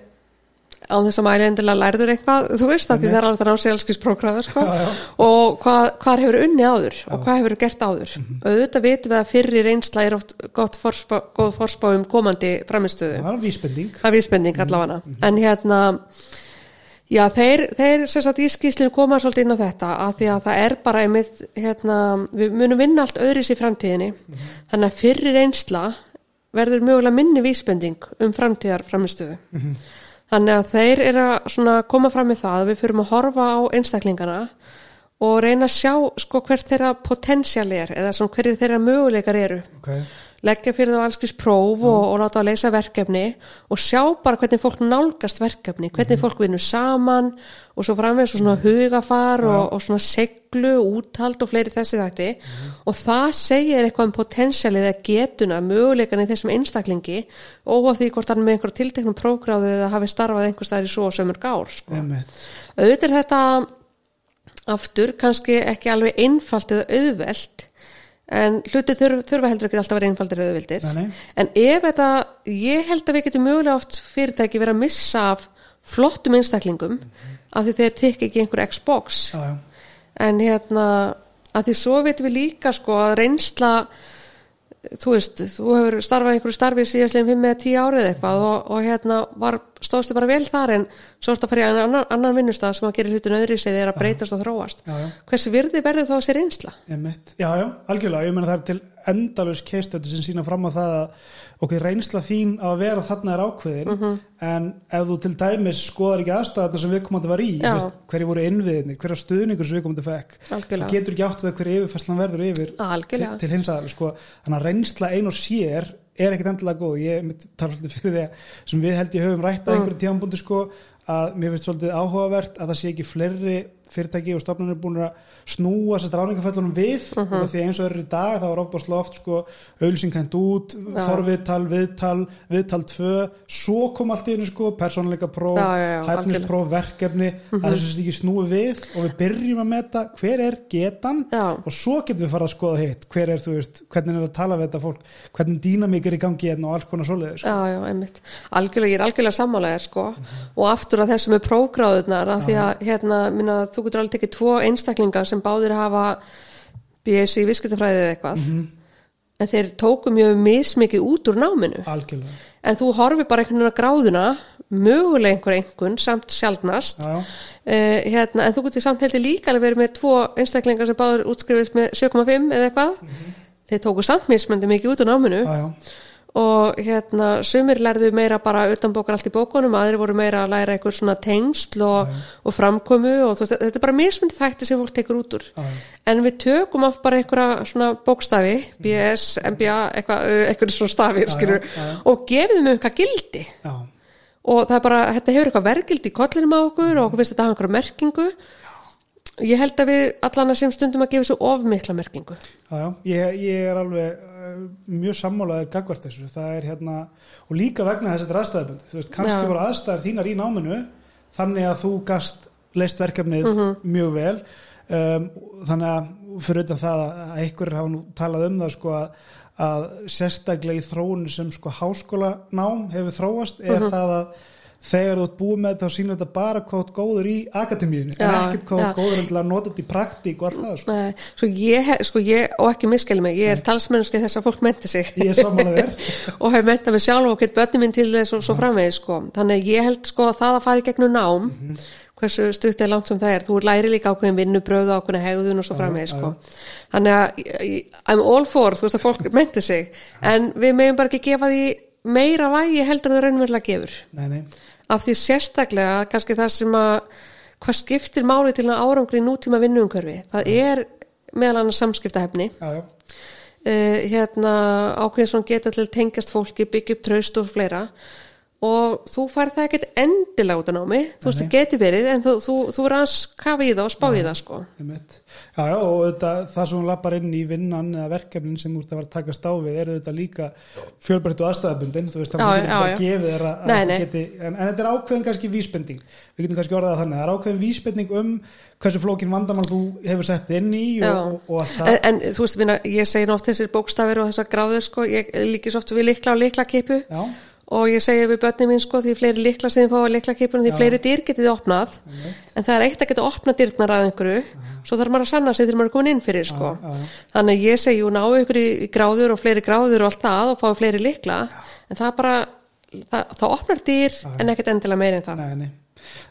Á þess að mæli endilega lærður eitthvað, þú veist að því það er alveg að ná sér elskis prófgræður sko. Já, já. og hvað, hvað hefur unni áður og hvað hefur gert áður? Mhm. auðvitað vitum við að fyrri reynsla er oft gott forspá, góð forspá um komandi framistöðu það er vísbending. Það er vísbending allavega. En hérna já þeir, þeir sagt í skýslinu koma svolítið inn á þetta að því að það er bara einmitt hérna, við munum vinna allt öðris í framtíðinni. Þannig að fyrri reynsla verður mögulega minni vísbending um framtíðar framistöðu þannig að þeir eru að koma fram með það að við fyrum að horfa á einstaklingana og reyna að sjá sko hvert þeirra potensial er eða hverju þeirra möguleikar eru okay. Leggja fyrir þá allskis próf og, og láta að leysa verkefni og sjá bara hvernig fólk nálgast verkefni, hvernig fólk vinnur saman og svo framvegis og svona hugafar og, og svona seglu, úthald og fleiri þessi þætti og það segir eitthvað um potensialið eða getuna, möguleikan í þessum einstaklingi og því hvort hann með einhver tilteknum prófgráðu eða hafi starfað einhver staðar í svo sömur gár sko. Auðvitað þetta aftur kannski ekki alveg einfalt eða auðvelt en hluti þurfa, þurfa heldur ekki alltaf að vera einfaldir eða nei. en ef þetta, ég held að við getum mögulega oft fyrirtæki verið að missa af flottum einstaklingum af því þeir tekja ekki einhver Xbox já, já. en hérna að því svo veitum við líka sko að reynsla þú veist, þú hefur starfað einhverju starfi síðastlegin 5 eða 10 árið eitthvað og, og hérna var, stóðstu bara vel þar en svo ertu að fara í annan, annan vinnustaf sem að gera hlutun öðri sig þegar að breytast og þróast Já, já. hversu virði verður þá reynsla? Einmitt. Já, já, algjörlega, ég meina það er til endalus keistötu sem sína fram á það að ok, reynsla þín að vera þarna er ákveðin Mhm. en ef þú til dæmis skoðar ekki aðstæðarna sem viðkomandi var í sérst, hverju voru innviðinni, hverja stuðningur sem viðkomandi fekk Algjörlega. þú getur ekki átt það hverju yfirfæslan verður yfir til, til hins aðal sko. þannig að reynsla ein og sér er ekkit endilega góð, ég tala svolítið fyrir því að sem við held ég höfum rætt að Mm. einhverjum tímanbúndi sko að mér finnst svolítið áhugavert að það sé ekki fleiri fyrirtæki og stofnarnir búin að snúa þessast ráningaföllunum við uh Mhm. því eins og þeir eru í dag þá er ofbáslega oft sko auðlýsingkænt út, Já. forviðtal, viðtal viðtal tvö, svo kom allt í einu sko persónleika próf, hæfnispróf, verkefni að þessu sé ekki snúi við og við byrjum að meta hver er getan Já. og svo getum við farið að skoða hitt hver er þú veist, hvernig er að tala við þetta fólk hvernig dýnamík er í gangi hérna og alls konar svoleiði sko. Já, já, einmitt. Algjörlega, ég er algjörlega sammálaðir sko og aftur að þessu með prógráðunar að því að hérna, minna, þú getur alveg tekið tvo einstaklingar sem báðir hafa BS í viskitafræðið eða eitthvað. En þeir tóku mjög mismikið út úr náminu. Algjörlega. En þú horfir bara einhvern veginn á gráðuna mögulega einhver einhvern samt já, Uh, hérna, en þú getur samt heldur líka alveg verið með tvo einstaklingar sem báður útskrifist með 7,5 eða eitthvað. Þeir tóku samt mismöndi mikið út úr náminu. Já, já. Og hérna sumir lærðu meira bara utan bókar allt í bókunum, aðrir voru meira að læra einhver svona tengsl og, og framkomu og veist, þetta er bara mismundi þætti sem fólk tekur út úr. Já. en við tökum oft bara einhverja svona bókstafi BS, MBA, eitthvað, eitthvað svona stafi, skilur, já. og gefum þeim eitthvað gildi. Og það er bara, þetta hefur eitthvað verðgildi í kollinum á okkur og okkur finnst þetta hafa einhverja merkingu ég held að við allan að sem stundum að gefa svo ofmikla merkingu. Já, já, ég, ég er alveg uh, mjög sammálaður gagvart þessu, það er hérna og líka vegna þess að þetta er aðstæðabund þú veist, kannski Já. voru aðstæðar þínar í náminu þannig að þú gast leist verkefnið mjög vel. Um, þannig að fyrir utan það að einhver hafa nú talað um það sko að, að sérstaklega í þróunu sem sko háskólanám hefur þróast er Mhm. það að þegar þú ert búið með þetta þá sýnir þetta bara hvað þú ert góður í akademíinu en ekkert hvað þú ert góður en að nota þetta í praktík og allt það sko. Svo ég, sko ég, og ekki miskeli mig, ég er talsmennski þess að fólk menti sig. Og hef mentað mig sjálf og gett börni minn til þess og svo framvegis sko. Þannig að ég held sko að það að fara í gegnum nám, hversu stutt er langt sem það er, þú læri líka ákveðin vinnubröð og ákveðin hegðun og svo framvegis já, sko. Þannig að I'm all for, þú veist að fólk menti sig, en við meðum bara ekki gefa því meira vægi heldur það raunverulega gefur. nei, nei, Af því sérstaklega, kannski það sem að, hvað skiptir máli til að árangri nútíma vinnuumhverfi, það er meðal annars samskiptahefni uh, hérna ákveðin svona geta til tengjast fólki, byggja upp traust og fleira og þú fær það ekkert endilega út á námi, þú veist það geti verið en þú, þú, þú er aðeins kafa í það og spá í það sko. já, já og þetta, það sem hún lappar inn í vinnan eða verkefnin sem þú ert að vera að taka stáfið eru þetta líka fjölbreyttu aðstæðabundin þú veist, það getur já, bara já. gefið þér að, Nei, að nei. geti en, en þetta er ákveðin kannski vísbending. Við getum kannski orðað það þannig, það er ákveðin vísbending um hversu flókin vandamál þú hefur sett inn í og, og allt það. En, en þú veist, minna, ég segi nú oft þessir bókstafir og þessar gráður sko, ég líkis oft við likla og likla kipu já, og ég segi við börnin mín sko, því fleiri likla sem þið fá að likla kipuna, því Já. fleiri dyr getið opnað einmitt. en það er eitt að geta opnað dyrnar að einhverju svo þarf maður að sanna sig þegar maður er komin inn fyrir sko. Já, já. þannig ég segi, jú, náu ykkur í gráður og fleiri gráður og allt það og fáið fleiri likla en það bara, það, það opnar dyr en ekkert endilega meir en það Nei, nei.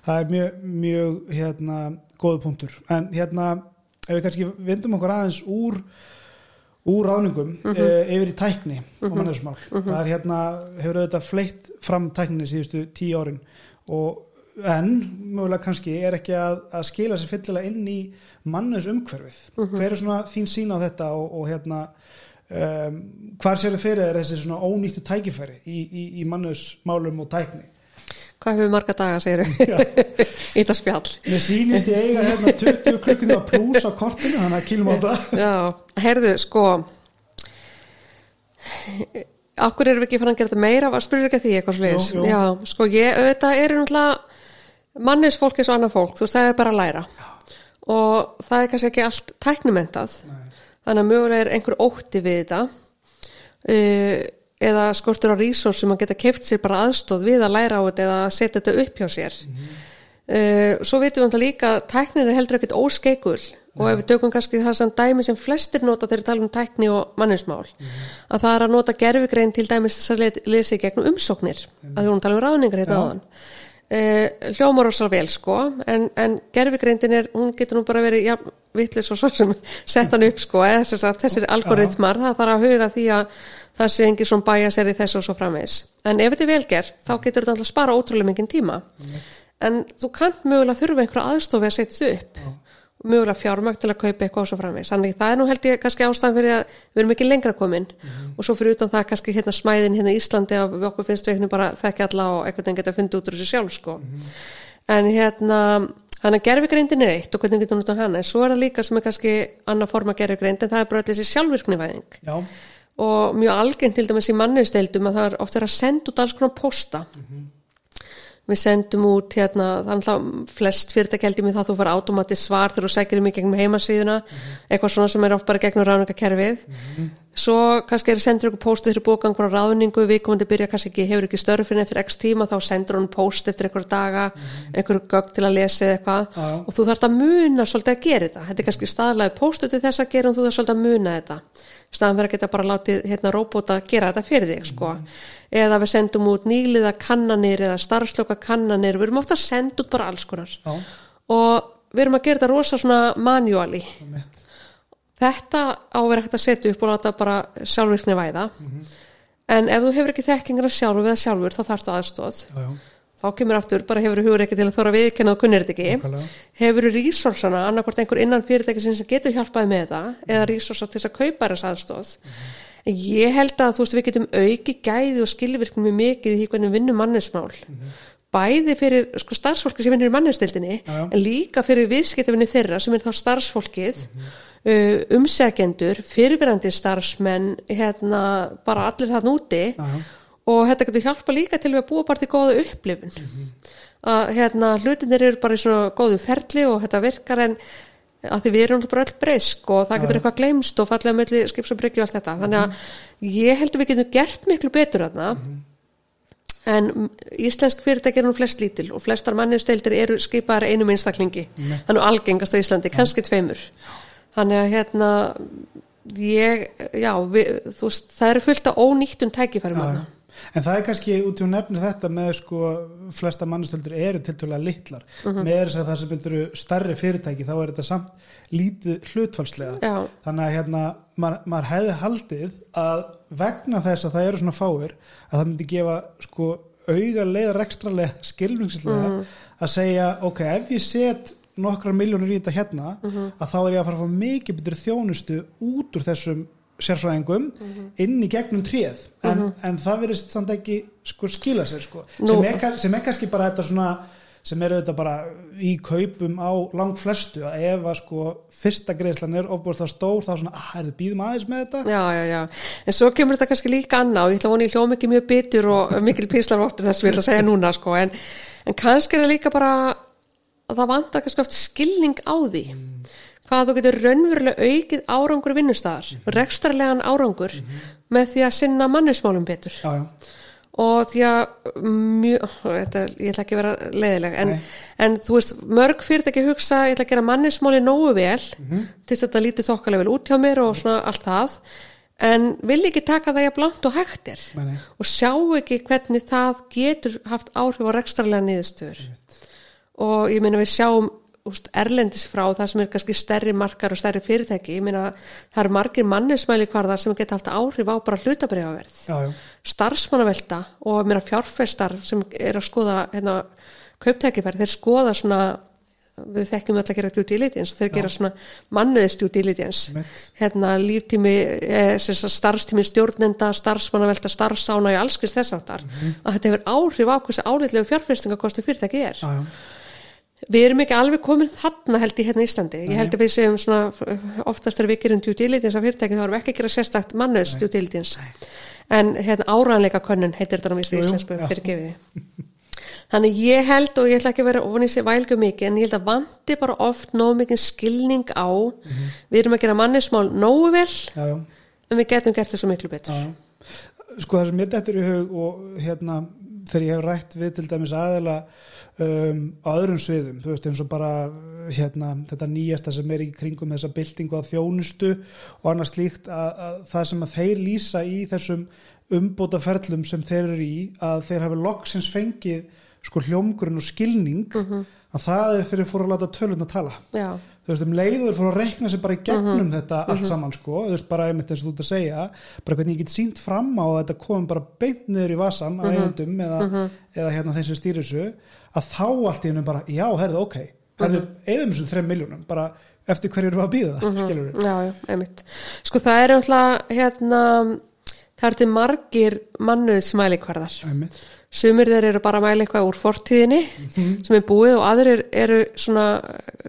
Það er mjög, mjög hérna, góðu punktur. En hérna, ef við kannski vindum okkur aðeins úr, úr ráningum Mhm. e, yfir í tækni og mannesmál. Það er hérna, hefur auðvitað fleitt fram tækninni síðustu tíu árin og en mögulega kannski er ekki að, að skila sér fyllilega inn í mannes umhverfið. Mhm. Hver er svona þín sín á þetta og, og hérna um, hvar sér þið fyrir þér þessi svona ónýttu tækifæri í, í, í mannesmálum og tækni? Hvað hefur marga daga, segir Já. í þetta spjall. Mér sýnist ég eiga hérna 20 klukkundar pluss á kortinu, þannig að kýlum á það. Já, heyrðu, sko Akkur erum við ekki fann að gera þetta meira var spyrir ekki að því eitthvað jú. Já, sko ég, auðvitað eru náttúrulega mannis fólk eins og annað fólk, þú veist, það er bara að læra. Og það er kannski ekki allt tæknumentað þannig að mögulega er einhver ótti við þetta. Uh, eða skortur á resource sem að geta keft sér bara aðstóð við að læra á þetta eða setja þetta upp hjá sér. Uh, svo vitum við náttúrulega líka að tæknir er heldur ekkert óskeikul og ef við tökum kannski það sem dæmi sem flestir nota þegar við tala um tækni og manninsmál að það er að nota gerfigrein til dæmis þess að le- lesa í gegnum umsóknir að við vorum að tala um ráðningar hérna áðan uh, hljómar rosa vel sko en, en gerfigreindin er, hún getur nú bara verið ja, vitlis og svo sem sett hann upp sko eða þess að þessir algoritmar það þarf að huga því að það sé engin svona bæja sér í þessu og svo framvegis. En ef þetta er vel gert þá getur þetta alltaf spara ótrúlega mikið tíma. En þú kannt mögulega þurfa einhverja aðstofi að setja upp mögulega fjármagn til að kaupa eitthvað og svo framvegis. Þannig það er nú held ég kannski ástæðan fyrir að við erum ekki lengra komin. Og svo fyrir utan það kannski hérna smæðin hérna í Íslandi að við okkur finnst við einhvern bara þekki alla og einhvern veginn geta fundið út úr þessu sjálf sko. En hérna þannig að gerfigreindin er eitt og hvernig hún út á hana? En svo er það líka sem er kannski annað forma gerfigreind en það er bara öll þessi sjálfvirknivæðing. Já, og mjög algengt til dæmis í mannusteildum að það er oft er að senda út alls konar posta við sendum út hérna, þannig að flest fyrirtækjaldi með það að þú fara automatist svar þegar þú sækir um í gegnum heimasíðuna. Eitthvað svona sem er oft bara gegnum ráningakerfið svo kannski er sendur ykkur post eftir bóka einhverja ráningu, viðkomandi byrja kannski ekki, hefur ekki störfin eftir x tíma þá sendur hún post eftir einhverja daga einhverju gögn til að lesa eða eitthvað. Og þú þarft að muna svolítið að gera þetta. Þetta er kannski staðlega postu til þess að gera og þú þarft svolítið að muna þetta staðan fyrir að geta bara látið hérna róbóta gera þetta fyrir þig sko. Eða við sendum út nýliða kannanir eða starfsloka kannanir, við erum ofta að senda út bara alls konar. Já, og við erum að gera þetta rosa svona manuali þetta á að vera hægt að setja upp og láta bara sjálfvirkni væða. En ef þú hefur ekki þekkingar sjálfur við sjálfur þá þarftu aðstóð Já, já, þá kemur aftur, bara hefur hugur ekki til að þóra viðkenna og kunnir þetta ekki. Nákvæmlega. hefur resursana, annarkvort einhver innan fyrirtæki sem getur hjálpaði með þetta eða resursa til þess að kaupa þess aðstóð en ég held að þú veist við getum auki gæði og skilvirkni mjög mikið í því hvernig við vinnum mannesmál bæði fyrir sko starfsfólki sem vinnur í mannestildinni já. en líka fyrir viðskiptafinni þeirra sem er þá starfsfólkið uh, umsækjendur, fyrirverandi starfsmenn hérna bara allir Já, já, og þetta getur hjálpa líka til við að búa bara til góða upplifun. Að hérna hlutinir eru bara í svona góðu ferli og þetta virkar en að því við erum bara öll breysk og það getur eitthvað gleymst og fallega melli skips og bryggju og allt þetta. Þannig að ég held að við getum gert miklu betur en mm, íslensk fyrirtæki eru nú flest lítil og flestar manninsdeildir eru skipaðar einum einstaklingi. Þannig að algengast á Íslandi, kannski tveimur. Þannig að hérna ég, já, við, veist það eru fullt af ónýttum tækifærum þarna. En það er kannski út í nefnir þetta með sko flesta mannustöldur eru tiltölulega litlar Mhm. með þess að það sem eru stærri fyrirtæki þá er þetta samt lítið hlutfalslega Já. þannig að hérna maður, maður hefði haldið að vegna þess að það eru svona fáir að það myndi gefa sko auga leið rekstralega skilvingslega Mhm. að segja ok, ef ég set nokkrar miljónur í þetta hérna Mhm. að þá er ég að fara að fá mikið betur þjónustu út úr þessum sérfræðingum Mhm. inn í gegnum tréð en, en það verðist samt ekki sko skila sér sko Nú- sem er, er kannski bara þetta svona sem er auðvitað bara í kaupum á langt flestu að ef að sko fyrsta greiðslan er ofbúrslega stór þá svona, að er þið býðum aðeins með þetta Já, já, já. En svo kemur þetta kannski líka annað og ég ætla að vona ég hljóma ekki mjög bitur og mikil píslarvottur þess að ég ætla að segja núna sko. en, en kannski er það líka bara að það vantar kannski oft skilning á því hvað þú getur raunverulega aukið árangur í vinnustæðar, rekstrarlegan árangur með því að sinna mannismálum betur. Já, já, og því að mjög, þetta, ég ætla ekki að vera leiðileg en, en þú veist, mörg fyrirtæki hugsa ég ætla að gera mannismáli nógu vel til þess að þetta lítið þokkalega vel út hjá mér og svona allt það. En vil ekki taka það jafn langt og hægt Nei, nei. og sjá ekki hvernig það getur haft áhrif á rekstrarlega niðurstöður. Og ég meina við sjáum úst, erlendis frá það sem er kannski stærri markar og stærri fyrirtæki, ég meina það eru margir mannismæli hvarðar sem geta haft áhrif á bara hlutabriðaverð já, já. starfsmannavelta og að fjárfestar sem er að skoða hérna, kauptækifæri, þeir skoða svona við þekkjum öll að gera due diligence og þeir gera svona mannuðist due diligence. Einmitt. hérna líftími eh, starfstími stjórnenda, starfsmannavelta starfsána í allskins þess áttar að þetta hefur áhrif á hversu áleitlegu fjárfestingakostu fyrirtæki er. Já, já. Við erum ekki alveg komin þarna held ég hérna í Íslandi. Ég held að við séum svona, oftast er við gerum due diligence á fyrirtæki þá erum við ekki að gera sérstakt mannöðs due diligence. En hérna áræðanleika könnun heitir þetta á jú, íslensku já. fyrir gefiði. Þannig ég held og ég ætla ekki að vera ofan í sig vælgu mikið en ég held að vanti bara oft nóg mikið skilning á við erum að gera mannismál nógu vel já, já. en við getum gert þessu miklu betur. Já. Sko það sem mér dettur í hug og hérna þegar ég hef rætt við til dæmis aðeila um, á öðrum sviðum, þú veist eins og bara hérna þetta nýjasta sem er í kringum þessa byltingu á þjónustu og annars slíkt að, að það sem að þeir lýsa í þessum umbóta ferlum sem þeir eru í að þeir hafi loksins fengið sko hljómgrunn og skilning að það er þeir fóru að láta tölun að tala. Já, þú veist, um leiður fór að rekna sér bara í gegnum þetta allt saman, sko, þú veist, bara einmitt þess að þú ert að segja, bara hvernig ég get sínt fram á að þetta komum bara beint niður í vasan á eigendum eða, eða hérna þeim sem stýrir þessu, að þá allt í hennu bara, já, herðu, ok. Herðu, eðum þessum þreim miljónum, bara eftir hverju eru að býða það, já, já, einmitt. Sko það er náttúrulega hérna, það er til margir mannuðsmælikvarðar. einmitt, Sumir þeir eru bara að mæla eitthvað úr fortíðinni sem er búið og aðrir eru svona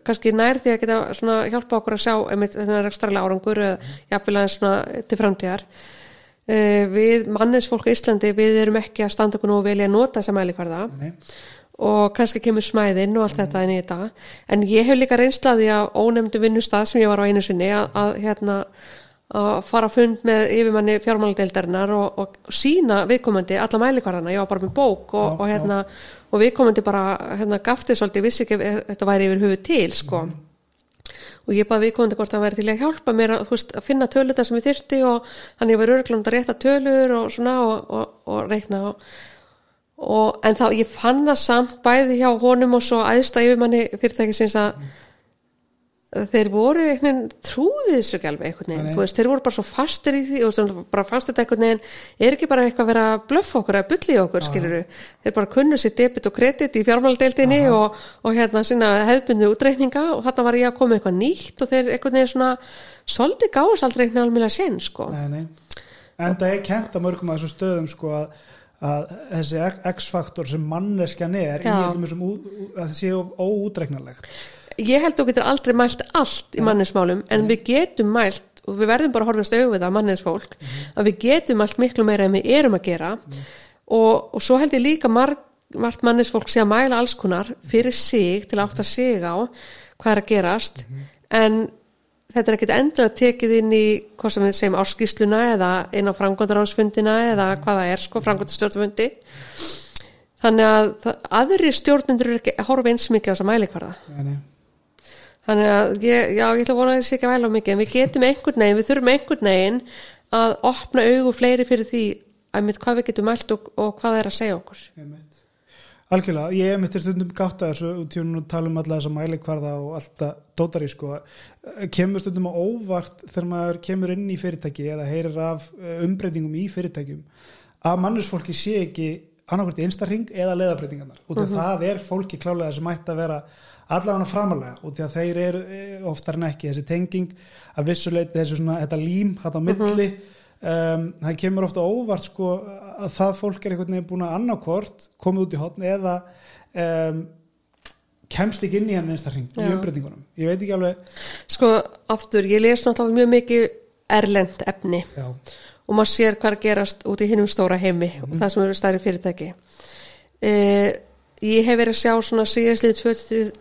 kannski nær því að geta svona hjálpa okkur að sjá er ekstralega árangur eða jafnvel aðeins svona til framtíðar. Uh, við manninsfólk í Íslandi við erum ekki að standa okkur nú og velja að nota þessa mælikvarða nei, og kannski kemur smæðinn og allt þetta inn í þetta. En ég hef líka reynslaði á ónefndu vinnustað sem ég var á einu sinni að, að hérna að fara að fund með yfirmanni fjármáladeildarinnar og, og sína viðkomandi alla mælikvarðana, ég var bara með bók og, Já, og hérna, og viðkomandi bara hérna gaftið svolítið, vissi ekki ef þetta væri yfir höfu til, sko. Og ég baði viðkomandi hvort það væri til að hjálpa mér að, veist, að finna töluta sem ég þyrti og þannig ég var örglund að rétta tölur og svona og, og, og reikna og, en þá ég fann það samt bæði hjá honum og svo æðsta yfirmanni fyrirtækisins að þeir voru veginn trúðið þessu ekki alveg einhvern veginn, Nei. þú veist, þeir voru bara svo fastir í því og bara fannst þetta einhvern veginn er ekki bara eitthvað að vera að blöffa okkur að bulli okkur, skiluru, þeir bara kunnu sér debit og kredit í fjármáladeildinni og, og hérna sína hefðbundu útreikninga og þarna var ég að koma eitthvað nýtt og þeir einhvern veginn svona svolítið gáðast aldrei einhvern alveg sen, sko. Nei, nei. En það er kent að mörgum að þessum stöðum, sko, að að þessi X-faktor sem manneskjan er Já. öllum þessum ú- ú- að það sé óútreiknarlegt ég held að þú getur aldrei mælt allt í manninsmálum en við getum mælt og við verðum bara að horfast auðvitað það manninsfólk að við getum mælt miklu meira en við erum að gera. Og, og svo held ég líka marg, margt manninsfólk sé að mæla alls konar fyrir sig til að átt að sig á hvað er að gerast. En þetta er ekkit endilega tekið inn í hvað sem við segjum áskýsluna eða inn á framkvæmdaráðsfundina eða hvað það er sko, framkvæmdastjórnfundi þannig að aðri stjórnendur eru ekki að horfa eins mikið á þessa mælikvarða. Nei. Þannig að ég, já, ég ætla að vona að þessi ekki að væla á mikið en við getum einhvern veginn, við þurfum einhvern veginn að opna augu fleiri fyrir því að mitt hvað við getum mælt og, og hvað það er að segja okkur. Algjörlega, ég hef mitt stundum gátt að þessu út í að tala um alla þessa mælikvarða og alltaf dótari sko kemur stundum á óvart þegar maður kemur inn í fyrirtæki eða heyrir af eh, umbreytingum í fyrirtækjum að mannusfólki sé ekki annarkvært einstarring eða leðabreytingarnar og því að það er fólki klálega sem ætti að vera allavega framalega og því að þeir eru eh, oftar en ekki þessi tenging að vissuleiti þessu svona þetta lím hægt á milli um, það kemur ofta óvart sko að það fólk er einhvern veginn búin að annarkvort komið út í hotn eða um, kemst ekki inn í hann einstarring í umbreytingunum. Ég veit ekki alveg sko, aftur, ég les náttúrulega mjög mikið erlend efni. Já, og maður sér hvað er að gerast út í hinnum stóra heimi og það sem eru stærri fyrirtæki. Eh, ég hef verið að sjá svona síðastlið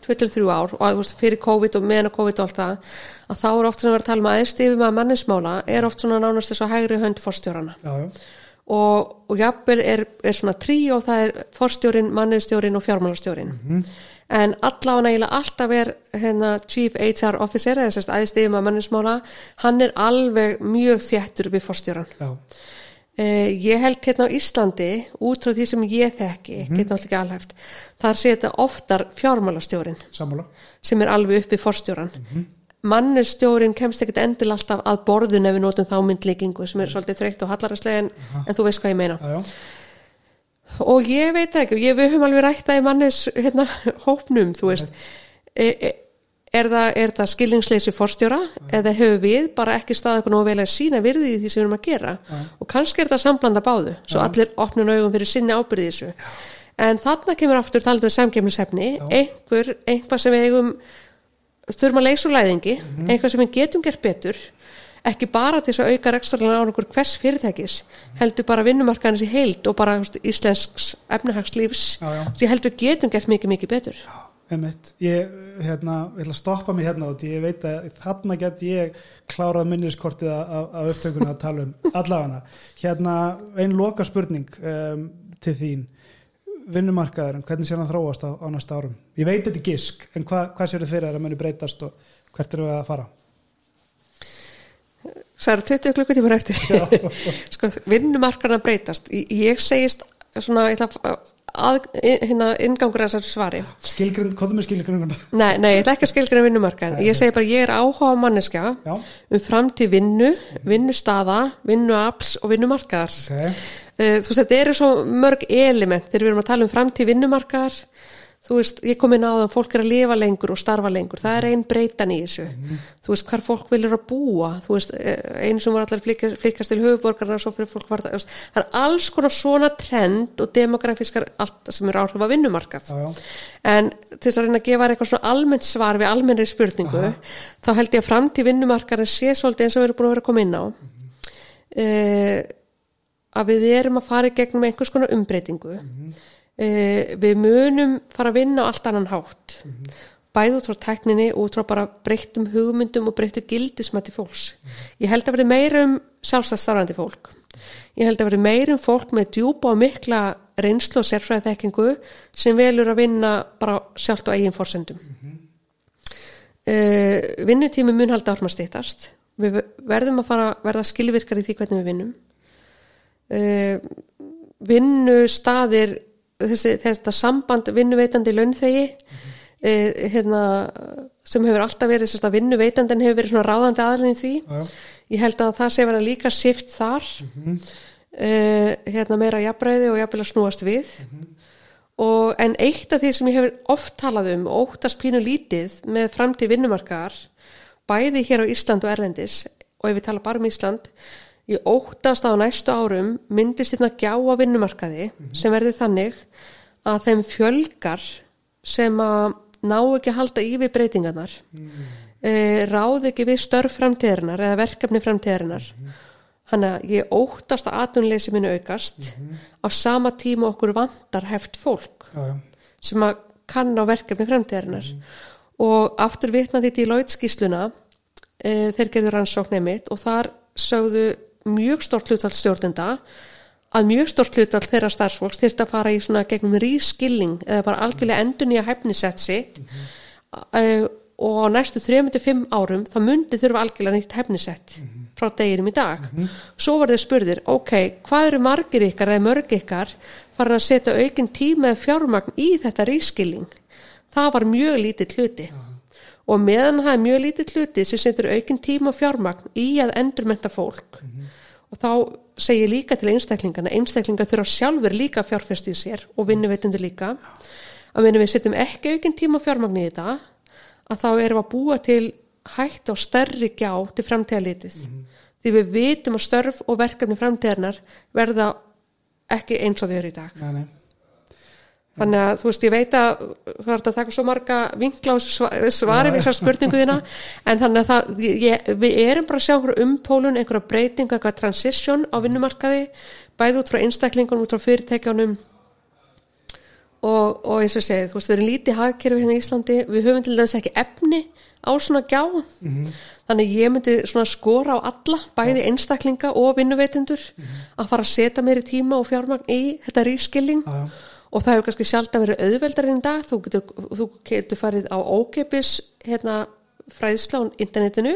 23 ár og veist, fyrir COVID og meðan COVID og allt það að þá er oft sem við erum að tala um aðeins yfir með mannismála er oft svona nánast þess að hægri hönd forstjórana já, og, og jafnvel er, er svona trí og það er forstjórin, mannistjórin og fjármálastjórin en allavega eiginlega alltaf er hérna, Chief HR Officer eða sérst aðeins yfir með mannismála hann er alveg mjög þjættur við forstjóran já, Eh, ég held hérna á Íslandi út frá því sem ég þekki, mm -hmm. geta alltaf ekki alhæft þar sé þetta oftar fjármálastjórin sammála. sem er alveg uppi forstjóran mm mannustjórin kemst ekkert endil alltaf að borðun ef við notum þá myndlíkingu sem er svolítið þreytt og hallaræslega en, þú veist hvað ég meina. Já, já, og ég veit ekki, ég, við höfum alveg rætt það í mannis hérna, hópnum þú veist. E, e, er það, er það skilningsleysi forstjóra eða höfum við bara ekki staðið eitthvað nógu vel að sína virði í því sem við erum að gera? Og kannski er það samblanda báðu svo allir opnun augum fyrir sinni ábyrði þessu. En þarna kemur aftur talað um samkemnisefni einhver, einhvað sem við eigum þurfum að leysa úr læðingi einhvað sem við getum gert betur ekki bara til þess að auka rekstrarlega á einhver hvers fyrirtækis heldur bara vinnumarkaðins í heild og bara íslensks efnahagslífs Já, já. Ég heldur getum gert mikið mikið betur Einmitt. Ég, hérna, ég ætla að stoppa mig hérna og ég veit að þarna get ég klárað minniskortið af, upptökunni að tala um allafana. Hérna, einn loka spurning um, til þín. Vinnumarkaðurinn, hvernig sér hann þróast á, á næsta árum? Ég veit þetta gisk, en hva, hvað þið fyrir að það muni breytast og hvert eru við að fara? Það eru 20 klukkutímar eftir sko, vinnumarkarna breytast Ég- segist svona ég ætla að, hérna inngangur að þessari svari Skilgrind, hvað er með skilgrinduna? Nei, nei, ég ætla ekki að skilgrina vinnumarkaðin. Ég segi bara, ég er áhuga manneskja Já, um framtíð vinnu, vinnustaða, vinnuafls og vinnumarkaðar. ok. Uh, þú veist, þetta eru svo mörg element þegar við erum að tala um framtíð vinnumarkaðar. Þú veist, ég kom inn á það að fólk er að lifa lengur og starfa lengur. Það er einn breytan í þessu. Þú veist, hvar fólk viljur að búa. Þú veist, eh, einu sem var allar flikast, flikast til höfuborgarna og svo fyrir fólk var það. Það er alls konar svona trend og demografískar allt sem er áhrif á vinnumarkað. Já, já. En til þess að reyna að gefa eitthvað svona almennt svar við almennri spurningu, þá held ég að framtíð vinnumarkarinn sé svolítið eins og við erum búin að vera að koma inn á. Uh, að við erum að fara í gegnum einhvers konar umbreytingu. Uh, við munum fara að vinna á allt annan hátt. Bæði út frá tekninni og út frá bara breyttum hugmyndum og breyttu gildismætti fólks. Ég held að vera meira um sjálfstæðstarfandi fólk. Ég held að vera meira um fólk með djúpa og mikla reynslu og sérfræði þekkingu sem velur að vinna bara sjálft á eigin forsendum. Uh, vinnutími mun halda árum að stýttast. Við verðum að fara verða skilvirkar í því hvernig við vinnum. Uh, vinnustaðir, þessi, þetta samband vinnuveitandi launþegi uh, hérna, sem hefur alltaf verið, sérst að vinnuveitandin hefur verið svona ráðandi aðlinni því. Já. Ég held að það sé vera líka sift þar. Uh, hérna meira jafnræði og jafnvel að snúast við. Og en eitt af því sem ég hefur oft talað um og óttast pínu lítið með framtíð vinnumarkaðar bæði hér á Ísland og Erlendis og ef við tala bara um Ísland ég óttast að á næstu árum myndist þetta gjá á vinnumarkaði sem verði þannig að þeim fjölgar sem að ná ekki að halda í við breytingarnar mm. ráð ekki við störf framtíðarinnar eða verkefni framtíðarinnar. Þannig að ég óttast að atvinnuleysi minu aukast. Á sama tíma okkur vantar heft fólk já. sem að kann á verkefni fremtíðarinnar og aftur vitnaði í Deloitte skýsluna e, þeir gerðu rannsókn einmitt og þar sögðu mjög stort hlutall stjórnenda að mjög stort hlutall þeirra starfsfólks þyrfti að fara í svona gegnum rískilling eða bara algjörlega endur nýja hæfnisett sitt e, og á næstu 3-5 árum það myndi þurfa algjörlega nýtt hæfnisett frá deginum í dag. Svo var þau spurðir, ok, hvað eru margir ykkar eða mörg ykkar farin að setja aukinn tíma eða fjármagn í þetta rískilling það var mjög lítið hluti og meðan það er mjög lítið hluti sem setur aukinn tíma og fjármagn í að endurmenta fólk. Og þá segir líka til einstaklingana einstaklingar þurfa sjálfur líka að fjárfesta í sér og vinnuveitundur líka. Að meðan við setjum ekki aukinn tíma og fjármagn í þetta að þá erum að búa til hægt og stærri gjá til framtíðalitið því við vitum að störf og verkefni framtíðarnar verða ekki eins og þau eru í dag. Nei, nei. Þannig að þú veist, ég veit að þú ert að taka svo marga vinkla og sva- svari við þessar spurningu þína en þannig að það, ég, við erum bara að sjá einhverja umpólun, einhverja breyting einhverja transition á vinnumarkaði bæði út frá einstaklingunum, út frá fyrirtækjunum. Og, og eins og ég segi, þú veist, við erum lítið hagkerfi hérna í Íslandi, við höfum til dæmis ekki efni á svona gjá. Þannig að ég myndi svona skora á alla bæði einstaklinga og vinnuveitundur að fara að setja meiri tíma og fjármagn í þetta rískilling já. Og það hefur kannski sjálf að verið auðveldar en dag, þú getur, þú getur farið á ókeipis hérna, fræðsla á internetinu.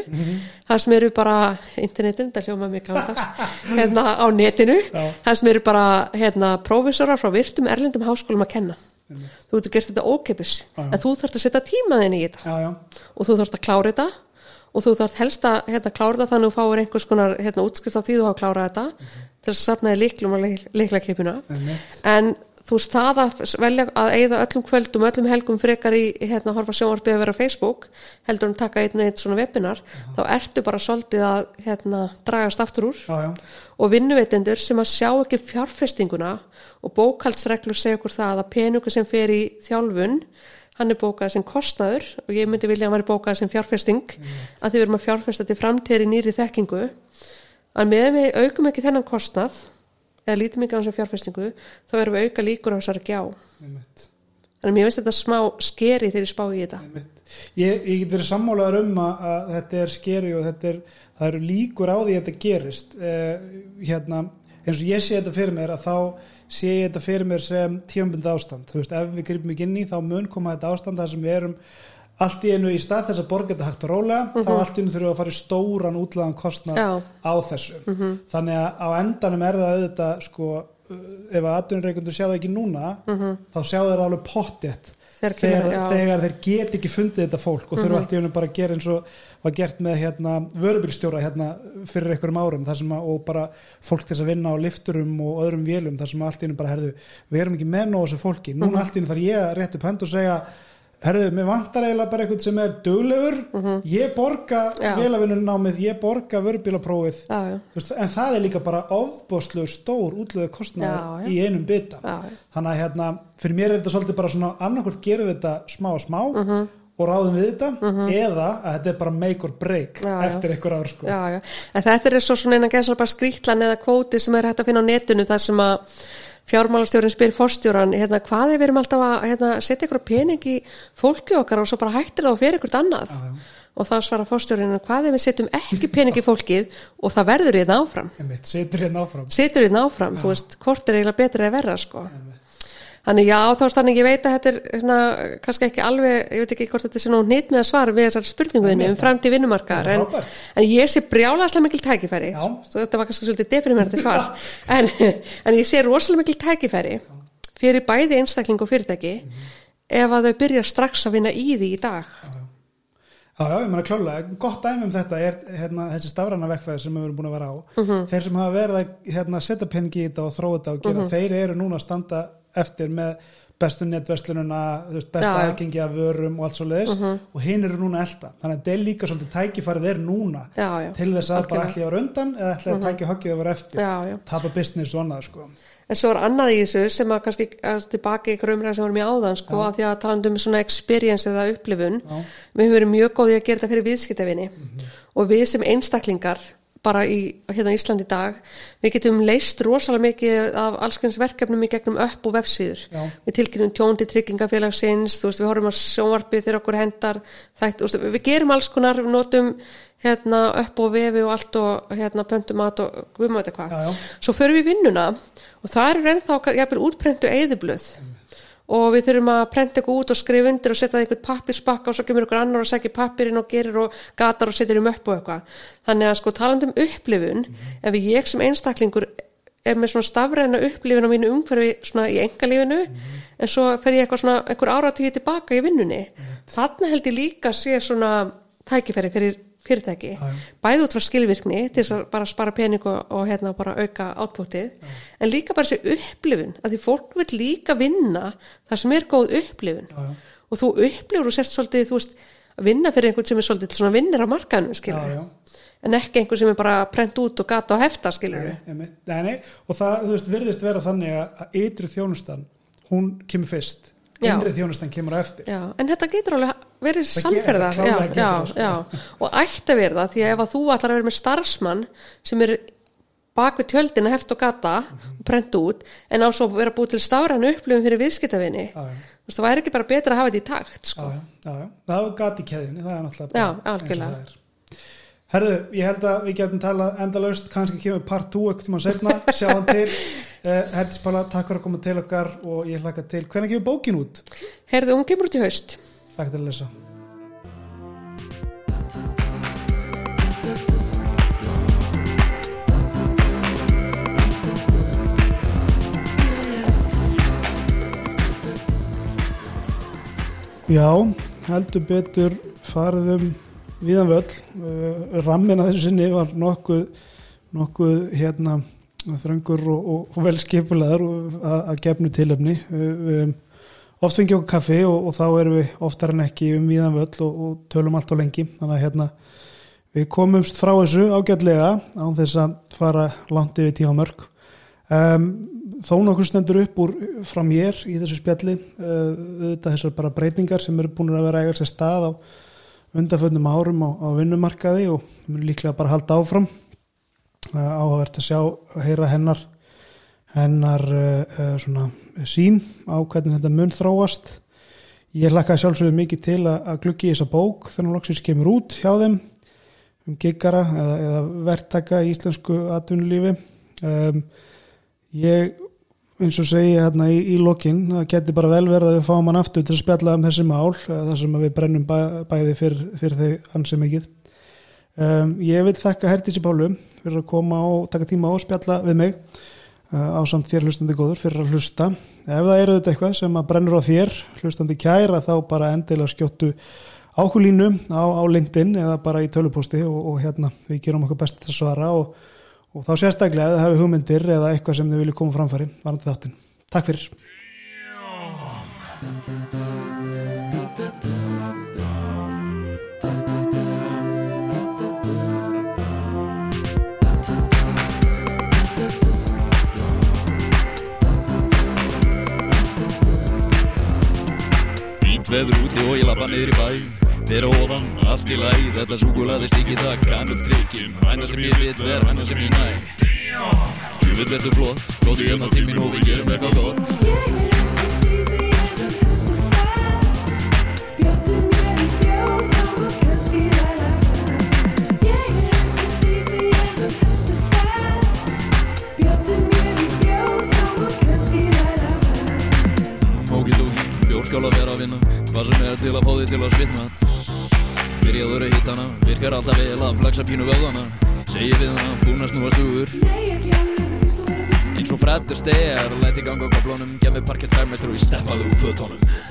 Það sem eru bara internetinu, það hljóma mig gamdags hérna á netinu. Já. það sem eru bara hérna, prófessorar frá virtum erlendum háskólum að kenna. Þú getur gert þetta ókeipis en þú þarft að setja tímaðin í þetta. Já, já. og þú þarft að klára þetta. Og þú þarft helst að hérna, klára þetta þannig að þú fáir einhvers konar hérna, útskrift á því þú hafa klárað þetta. Til þess að safnaði líklum að líklakeipuna Einmitt. en þú veist það að velja að eigða öllum kvöldum, öllum helgum frekar í hérna horfa sjónvarpið að vera á Facebook heldur en taka einn einn svona webinar þá ertu bara svolítið að hérna dragast aftur úr. Já, já. og vinnuveitendur sem að sjá ekki fjárfestinguna og bókaldsreglur segja okkur það að peningu sem fer í þjálfun hann er bókað sem kostnaður og ég myndi vilja að hann væri bókað sem fjárfesting að þið verum að fjárfesta til framtíðir í nýri þekkingu. En meðan við aukum ekki þennan kostnað eða lítum ekki á þessum fjárfestingu þá erum við auka líkur á þessari gjá. Þannig að mér finnst þetta smá skeri þegar ég spá í þetta. Ég, ég get verið sammálaður um að, að þetta er skeri og þetta er, það eru líkur á því að þetta gerist eh, hérna, eins og ég sé þetta fyrir mér að þá sé ég þetta fyrir mér sem tímabund ástand, þú veist, ef við gripum ekki inn í þá mun koma þetta ástand þar sem við erum allt í einu í stað þess að borga þetta hægt og rólega, þá allt í einu þurfum við að fara í stóran útlagan kostnað Já. á þessu. Þannig að á endanum er það auðvitað sko, uh, ef að atvinnureikundur sjá það ekki núna þá sjá þeir alveg pottjett Þegar þegar, þeir get ekki fundið þetta fólk og þurfa allt í einu bara að gera eins og var gert með hérna, vörubilstjóra hérna, fyrir einhverjum árum að, og bara fólk til þess að vinna á lifturum og öðrum vélum þar sem allt í einu bara herðu, við erum ekki með nóg þessu fólki, núna allt í einu þarf ég að rétt upp hend og segja herðu, mér vantar eiginlega bara eitthvað sem er duglegur, ég borga vélavinnunnámið, ég borga veist, en það er líka bara ofbóðslegur stór útlöðu já. í einum já. þannig að hérna, fyrir mér er þetta svolítið bara svona annarkvort gerum við þetta smá og smá Mhm. og ráðum við þetta eða að þetta er bara make or break Já, eftir einhver ár sko. já, já. En þetta er svo svona eina gæsar bara skrýtlan eða kvóti sem er hægt að finna á netinu þar sem að fjármálastjórin spyr forstjóran hérna, hvað er við erum alltaf að hérna, setja ykkur pening í fólki okkar og svo bara hættir það og fyrir ykkur annað? Já, já. og þá svara forstjórin hvað er við setjum ekki pening í fólkið og það verður hérna áfram? Setur hérna áfram. Hérna áfram, þú veist, hvort er eiginlega betra eða verra sko þannig já, þá þannig ég veit að þetta er hérna, kannski ekki alveg, ég veit ekki hvort þetta sé nú nýtt með að svara við þessar spurninguðinni um framtíð vinnumarkaðar, en, en ég sé brjálaslega mikil tækifæri, þetta var kannski svolítið deprimerandi svar, en, en ég sé rosalega mikil tækifæri fyrir bæði einstakling og fyrirtæki ef að þau byrja strax að vinna í því í dag. Já, já, ég meina klálega, gott dæmi um þetta er hérna, þessi stafræna verkfæði sem við erum búin að vera á. Mhm. þeir sem hafa verið að hérna, setja peningi í þetta og þróa þetta og gera, Mhm. þeir eru núna að standa eftir með bestu netverslununa já. aðgengi af vörum og allt svo leiðis og hinn eru núna elda þannig að þetta er líka svolítið tækifærið er núna Já, já, til þess að bara algjörlega. Mhm. ætli að vera undan eða ætli að tækja höggið að vera eftir. Já, tapa business og annað sko. En svo er annað í þessu sem að kannski að tilbaki ykkur umræða sem vorum í áðan sko, af því að talandi um svona experience eða upplifun við höfum verið mjög góði að gera þetta fyrir viðskiptavinni og við sem einstaklingar bara í hérna í Ísland í dag. Við getum leist rosalega mikið af allskyns verkefnum í gegnum upp og vefsíður. Já. við tilkynum tjóndi tryggingafélagsins veist, við horfum að sjónvarpið þegar okkur hendar þætt, veist, við gerum alls konar við notum hérna upp og vefi og allt og hérna pöntum mat og guðum þetta hvað. Svo förum við vinnuna og það eru ennþá jafnvel útprentu eðiblöð og við þurfum að prenta eitthvað út og skrifa undir og setja það eitthvað pappirsbakka og svo kemur ykkur annar og segja pappirinn og gerir og gatar og setur um upp og eitthvað. Þannig að sko talandum upplifun ef ég sem einstaklingur er með svona stafræna upplifun á mínu umhverfi svona í engalífinu en svo fer ég eitthvað svona einhver áratíði tilbaka í vinnunni þarna held ég líka sé svona tækifæri fyrir fyrirtæki bæði út frá skilvirkni til þess að bara spara pening og, og hérna bara auka átpútið en líka bara þessi upplifun að því fólk vil líka vinna þar sem er góð upplifun. Já, já. og þú upplifur og sért svolítið þú veist að vinna fyrir einhvern sem er svolítið svona vinnir á markaðinu já. en ekki einhvern sem er bara prent út og gata og hefta nei. og það þú veist, virðist vera þannig að ytri þjónustan hún kemur fyrst Já. innri þjónustan kemur á eftir Já, en þetta getur alveg verið samferða klárlega já, já, sko. og ætti að verða því að ef að þú ætlar að vera með starfsmann sem er bak við tjöldina heft og gata og prent út en á svo að vera búið til stafrænu upplifum fyrir já. þú veist, það væri ekki bara betra að hafa þetta í takt sko. það er gati keðjunni það er náttúrulega það er. Herðu, ég held að við getum talað endalaust, kannski kemur part 2 ekkert tíma setna, sjáum til uh, Herðis Pála, takk fyrir að koma til okkar og ég hlaka til, hvernig kemur bókin út? Heyrðu, hún kemur út í haust. Takk til að lesa. Já, heldur betur farðum viðan völl. Uh, rammin að þessu sinni var nokkuð nokkuð hérna þröngur og, og, og vel skipulaður og að, gefnu við, við oft fengi okkur kaffi og, og þá erum við oftar en ekki um viðan völl og, og tölum allt á lengi. Þannig að hérna við komumst frá þessu ágætlega án þess að fara langt yfir tíma mörg. Um, þó nokkur stendur upp úr frá mér í þessu spjalli uh, þetta þessar bara breytingar sem eru búin að vera eiga sér stað á undanföndum árum á, á vinnumarkaði og mér líklega bara að halda áfram áhugavert að sjá að heyra hennar hennar uh, uh, svona sín á hvernig þetta mun þróast. Ég hlakka sjálfsögðu mikið til að, gluggi í þessa bók þannig að loksins kemur út hjá þeim um giggara eða, eða verktaka í íslensku atvinnulífi. Um, ég eins og segi hérna í, í lokin það geti bara vel verið að við fáum hann aftur til að spjalla um þessi mál eh, þar sem við brennum bæ, bæði fyrir, fyrir þau ansi mikið um, ég vil þakka Herdísi Pálu fyrir að koma og taka tíma og spjalla við mig uh, á samt þér hlustandi góður fyrir að hlusta ef það eru þetta eitthvað sem að brennur á þér hlustandi kæra þá bara endilega skjóttu ákulínu á, á LinkedIn eða bara í tölupósti og, og hérna við gerum okkur best að svara og, og þá sérstaklega það hefur hugmyndir eða eitthvað sem þið viljið koma framfæri varandi þáttinn. Takk fyrir. Fínt veður úti og ég lappa niður í bæ. Fyrir ofan, allt í læg, þetta súkulaði stíki það Kanum tryggjum, hæna sem ég vil ver, hæna sem ég næ. Sjöfull verður flott, góði hérna tímin og við gerum eitthvað gott er til að fá þig til að svitna. Byrjaður að hitta hana Virkar alltaf vel að flexa pínu vöðana Segir við hana, búin að snúa stugur Eins og Fred Astaire Læti ganga á kaplónum Gef mig parkett fermetru og ég steppaði úr fötónum